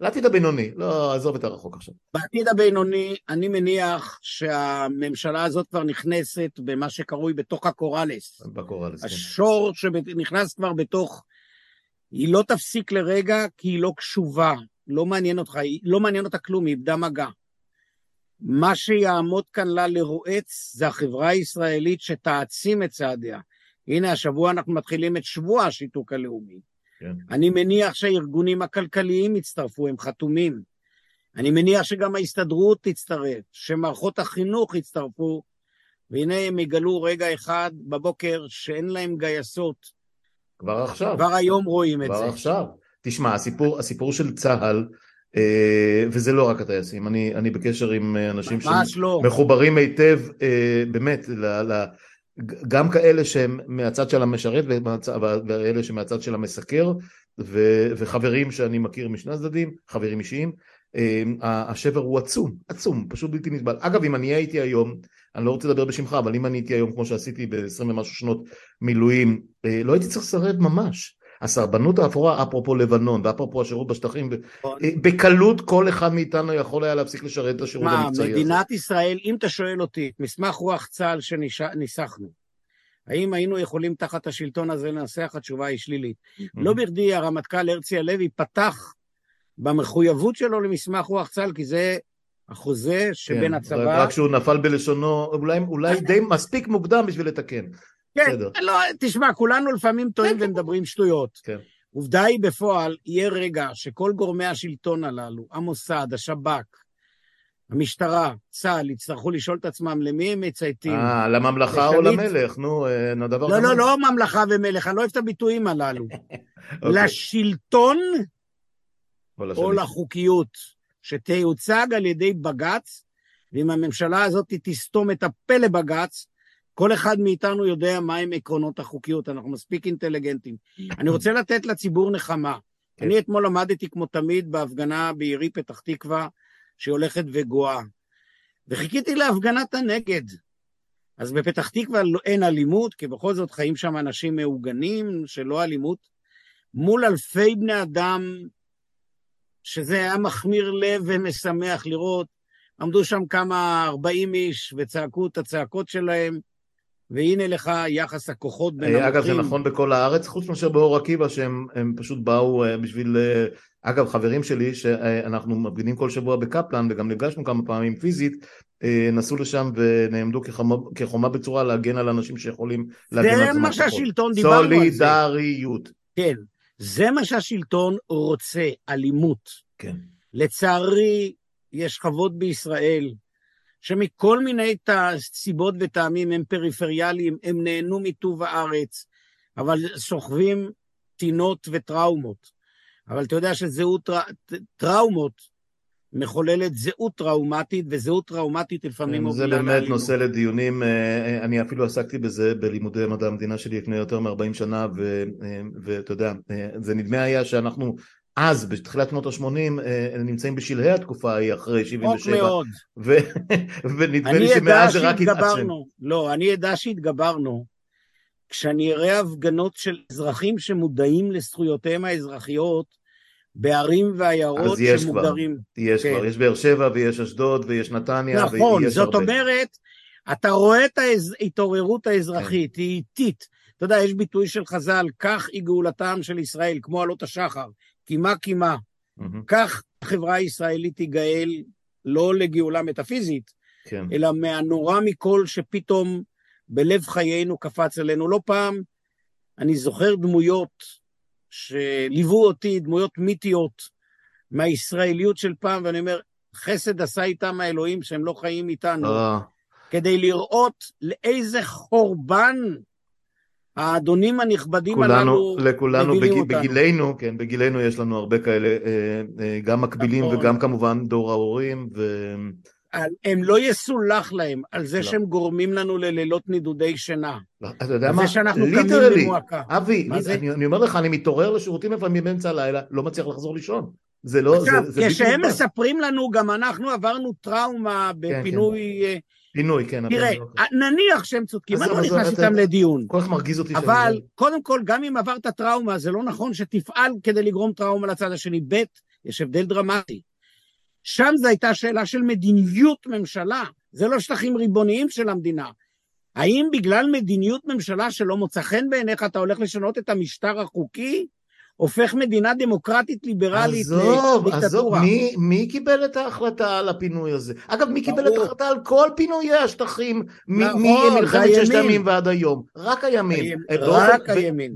Speaker 1: לעתיד הבינוני, לא, עזוב את הרחוק עכשיו.
Speaker 2: בעתיד הבינוני, אני מניח שהממשלה הזאת כבר נכנסת במה שקרוי בתוך הקוראלס.
Speaker 1: בקוראלס,
Speaker 2: כן. השור שנכנס כבר בתוך... היא לא תפסיק לרגע כי היא לא קשובה, לא מעניין אותך, לא מעניין אותה כלום, היא איבדה מגע. מה שיעמוד כאן לה לרועץ זה החברה הישראלית שתעצים את צעדיה. הנה, השבוע אנחנו מתחילים את שבוע השיתוק הלאומי. כן. אני מניח שהארגונים הכלכליים יצטרפו, הם חתומים. אני מניח שגם ההסתדרות תצטרף, שמערכות החינוך יצטרפו, והנה הם יגלו רגע אחד בבוקר שאין להם גייסות.
Speaker 1: כבר עכשיו.
Speaker 2: כבר היום רואים את
Speaker 1: כבר
Speaker 2: זה.
Speaker 1: כבר עכשיו. תשמע, הסיפור, הסיפור של צה"ל, אה, וזה לא רק הטייסים, אני, אני בקשר עם אנשים שמחוברים לא. היטב, אה, באמת, ל, ל, גם כאלה שהם מהצד של המשרת ואלה שמהצד של המסקר ו, וחברים שאני מכיר משני הצדדים, חברים אישיים, אמ, השבר הוא עצום, עצום, פשוט בלתי נסבל. אגב, אם אני הייתי היום, אני לא רוצה לדבר בשמך, אבל אם אני הייתי היום כמו שעשיתי ב-20 ומשהו שנות מילואים, אה, לא הייתי צריך לסרב ממש. הסרבנות האפורה, אפרופו לבנון, ואפרופו השירות בשטחים, נכון. אה, בקלות כל אחד מאיתנו יכול היה להפסיק לשרת את השירות המבצעי
Speaker 2: הזה. מה, מדינת ישראל, אם אתה שואל אותי, מסמך רוח צה"ל שניסחנו, האם היינו יכולים תחת השלטון הזה לנסח? התשובה היא שלילית. Mm-hmm. לא בכדי הרמטכ"ל הרצי הלוי פתח במחויבות שלו למסמך רוח צה"ל, כי זה החוזה שבין כן, הצבא...
Speaker 1: רק שהוא נפל בלשונו, אולי, אולי די מספיק מוקדם בשביל לתקן.
Speaker 2: כן, בסדר. לא, תשמע, כולנו לפעמים טועים כן, כן. ומדברים שטויות. כן. עובדה היא בפועל, יהיה רגע שכל גורמי השלטון הללו, המוסד, השב"כ, המשטרה, צה"ל, יצטרכו לשאול את עצמם למי הם מצייתים.
Speaker 1: אה, לממלכה או למלך, נו, נדבר...
Speaker 2: לא, לא, לא ממלכה ומלך, אני לא אוהב את הביטויים הללו. אוקיי. לשלטון או לחוקיות, שתיוצג על ידי בג"ץ, ואם הממשלה הזאת תסתום את הפה לבג"ץ, כל אחד מאיתנו יודע מהם עקרונות החוקיות, אנחנו מספיק אינטליגנטים. אני רוצה לתת לציבור נחמה. כן. אני אתמול עמדתי כמו תמיד בהפגנה בעירי פתח תקווה, שהיא הולכת וגואה. וחיכיתי להפגנת הנגד. אז בפתח תקווה לא- אין אלימות, כי בכל זאת חיים שם אנשים מעוגנים, שלא אלימות. מול אלפי בני אדם, שזה היה מחמיר לב ומשמח לראות. עמדו שם כמה ארבעים איש וצעקו את הצעקות שלהם, והנה לך יחס הכוחות בין
Speaker 1: המוחים. אגב, זה נכון בכל הארץ, חוץ מאשר באור עקיבא, שהם פשוט באו אה, בשביל... אה, אגב, חברים שלי, שאנחנו מפגינים כל שבוע בקפלן, וגם נפגשנו כמה פעמים פיזית, אה, נסעו לשם ונעמדו כחומה, כחומה בצורה להגן על אנשים שיכולים להגן על
Speaker 2: עצמם. זה מה שהשלטון, דיברנו על זה.
Speaker 1: סולידריות.
Speaker 2: כן, זה מה שהשלטון רוצה, אלימות. כן. לצערי, יש שכבות בישראל שמכל מיני סיבות וטעמים הם פריפריאליים, הם נהנו מטוב הארץ, אבל סוחבים טינות וטראומות. אבל אתה יודע שזהות טראומות מחוללת זהות טראומטית, וזהות טראומטית לפעמים
Speaker 1: מובילה
Speaker 2: לאלימות.
Speaker 1: זה באמת נושא לדיונים, אה, אה, אני אפילו עסקתי בזה בלימודי מדע המדינה שלי לפני יותר מ-40 שנה, אה, ואתה יודע, זה נדמה היה שאנחנו אז, בתחילת שנות ה-80, נמצאים בשלהי התקופה ההיא, אחרי 77.
Speaker 2: רחוק מאוד.
Speaker 1: ונדמה לי שמאז זה רק התעצם.
Speaker 2: לא, אני אדע שהתגברנו. כשאני אראה הפגנות של אזרחים שמודעים לזכויותיהם האזרחיות, בערים ועיירות שמוגדרים.
Speaker 1: אז יש כן. כבר, יש באר שבע ויש אשדוד ויש נתניה
Speaker 2: נכון, זאת הרבה. אומרת, אתה רואה את ההתעוררות האזרחית, כן. היא איטית. אתה יודע, יש ביטוי של חז"ל, כך היא גאולתם של ישראל, כמו עלות השחר, קימה קימה. Mm-hmm. כך החברה הישראלית תיגאל לא לגאולה מטאפיזית, כן. אלא מהנורא מכל שפתאום בלב חיינו קפץ עלינו. לא פעם אני זוכר דמויות שליוו אותי, דמויות מיתיות מהישראליות של פעם, ואני אומר, חסד עשה איתם האלוהים שהם לא חיים איתנו, אה. כדי לראות לאיזה חורבן האדונים הנכבדים כולנו, הללו
Speaker 1: לכולנו בג, אותנו. בגילנו, כן, בגילנו יש לנו הרבה כאלה, אה, אה, גם מקבילים נכון. וגם כמובן דור ההורים. ו...
Speaker 2: הם לא יסולח להם על זה לא. שהם גורמים לנו ללילות נידודי שינה.
Speaker 1: לא, אתה יודע מה? זה שאנחנו קמים במועקה. אבי, אני, אני אומר לך, אני מתעורר לשירותים לפעמים באמצע הלילה, לא מצליח לחזור לישון. זה לא,
Speaker 2: עכשיו, זה, זה כשהם מספרים לנו, גם אנחנו עברנו טראומה בפינוי... כן, כן.
Speaker 1: פינוי, כן.
Speaker 2: תראה, לא נניח שהם צודקים, אני לא נכנס איתם לדיון.
Speaker 1: כל כך מרגיז אותי.
Speaker 2: אבל קודם כל, גם אם עברת טראומה, זה לא נכון שתפעל כדי לגרום טראומה לצד השני. ב', יש הבדל דרמטי. שם זו הייתה שאלה של מדיניות ממשלה, זה לא שטחים ריבוניים של המדינה. האם בגלל מדיניות ממשלה שלא מוצא חן בעיניך אתה הולך לשנות את המשטר החוקי? הופך מדינה דמוקרטית ליברלית
Speaker 1: לדיקטטורה. עזוב, עזוב, מי, מי קיבל את ההחלטה על הפינוי הזה? אגב, מי קיבל את ההחלטה על כל פינויי השטחים נכון, ממלחמת ששת הימים ועד היום? רק הימין.
Speaker 2: רק הימין.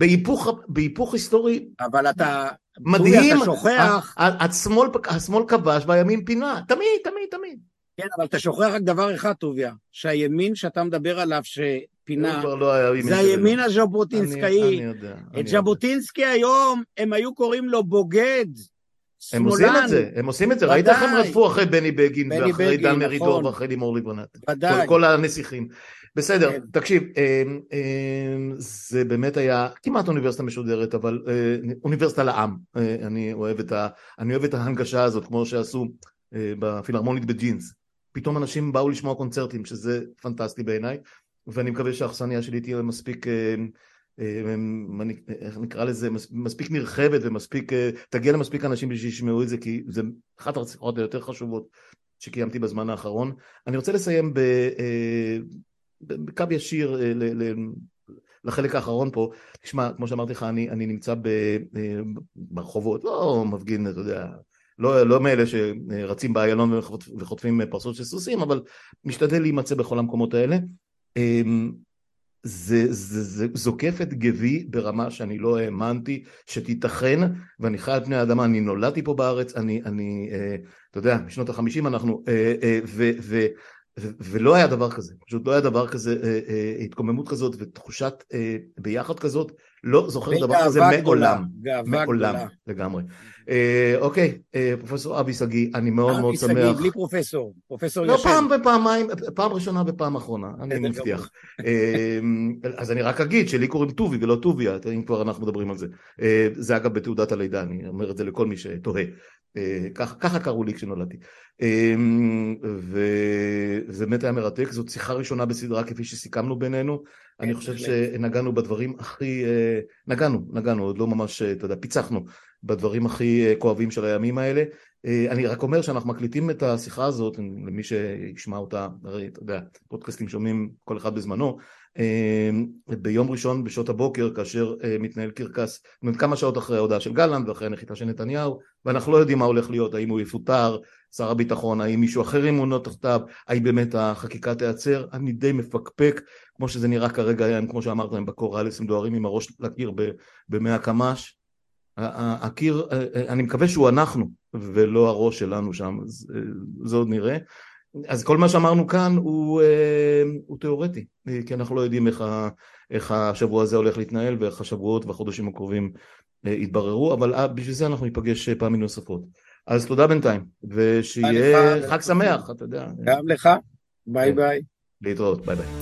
Speaker 1: בהיפוך היסטורי.
Speaker 2: אבל אתה...
Speaker 1: מדהים, אתה שוכח... השמאל, השמאל כבש והימין פינה, תמיד, תמיד, תמיד.
Speaker 2: כן, אבל אתה שוכח רק דבר אחד, טוביה, שהימין שאתה מדבר עליו, שפינה, לא זה הימין הז'בוטינסקאי. אני, יודע. את ז'בוטינסקי היום, הם היו קוראים לו בוגד.
Speaker 1: הם עושים את זה, הם עושים את זה, ראית איך הם רדפו אחרי בני בגין ואחרי דן מרידור נכון. ואחרי לימור לבנת. ודאי. כל הנסיכים. בסדר, כן. תקשיב, אמ, אמ, זה באמת היה כמעט אוניברסיטה משודרת, אבל אה, אוניברסיטה לעם. אה, אני אוהב את, ה, אני אוהב את ההנגשה הזאת, כמו שעשו אה, בפילהרמונית בג'ינס. פתאום אנשים באו לשמוע קונצרטים, שזה פנטסטי בעיניי, ואני מקווה שהאכסניה שלי תהיה מספיק, איך נקרא לזה, מספיק נרחבת ומספיק, תגיע למספיק אנשים בשביל שישמעו את זה, כי זה אחת הרציחות היותר חשובות שקיימתי בזמן האחרון. אני רוצה לסיים. בקו ישיר אה, לחלק האחרון פה, תשמע, כמו שאמרתי לך, אני, אני נמצא אה, ברחובות, לא מפגין, אתה יודע, לא, לא מאלה שרצים באיילון וחוטפים פרסות של סוסים, אבל משתדל להימצא בכל המקומות האלה. אמ, זה, זה, זה זוקף את גבי ברמה שאני לא האמנתי שתיתכן, ואני חי על פני האדמה, אני נולדתי פה בארץ, אני, אני אה, אתה יודע, בשנות החמישים אנחנו, ו, ו, ולא היה דבר כזה, פשוט לא היה דבר כזה, אה, אה, התקוממות כזאת ותחושת אה, ביחד כזאת, לא זוכר דבר כזה מעולם, מעולם לגמרי. אוקיי, פרופסור אבי שגיא, אני מאוד מאוד שמח. אבי שגיא,
Speaker 2: בלי פרופסור, פרופסור
Speaker 1: ישן. לא פעם ופעמיים, פעם ראשונה ופעם אחרונה, אני מבטיח. אז אני רק אגיד שלי קוראים טובי ולא טוביה, אם כבר אנחנו מדברים על זה. זה אגב בתעודת הלידה, אני אומר את זה לכל מי שתוהה. ככה קראו לי כשנולדתי. וזה באמת היה מרתק, זאת שיחה ראשונה בסדרה כפי שסיכמנו בינינו, אני כן, חושב שנגענו בדברים הכי, אה, נגענו, נגענו, עוד לא ממש, אה, אתה יודע, פיצחנו בדברים הכי אה, כואבים של הימים האלה. אני רק אומר שאנחנו מקליטים את השיחה הזאת, למי שישמע אותה, הרי אתה יודע, פודקאסטים שומעים כל אחד בזמנו, ביום ראשון בשעות הבוקר כאשר מתנהל קרקס, זאת אומרת כמה שעות אחרי ההודעה של גלנט ואחרי הנחיתה של נתניהו, ואנחנו לא יודעים מה הולך להיות, האם הוא יפוטר, שר הביטחון, האם מישהו אחר ימונו תחתיו, האם באמת החקיקה תיעצר, אני די מפקפק, כמו שזה נראה כרגע, כמו שאמרת, הם בקור אליס, הם דוהרים עם הראש לקיר במאה קמ"ש, הקיר, אני מקווה שהוא אנחנו ולא הראש שלנו שם, זה, זה עוד נראה. אז כל מה שאמרנו כאן הוא, הוא תיאורטי, כי אנחנו לא יודעים איך, ה, איך השבוע הזה הולך להתנהל ואיך השבועות והחודשים הקרובים יתבררו, אבל בשביל זה אנחנו ניפגש פעמים נוספות. אז תודה בינתיים, ושיהיה חג שמח, אתה יודע.
Speaker 2: גם לך, ביי ביי.
Speaker 1: להתראות, ביי ביי.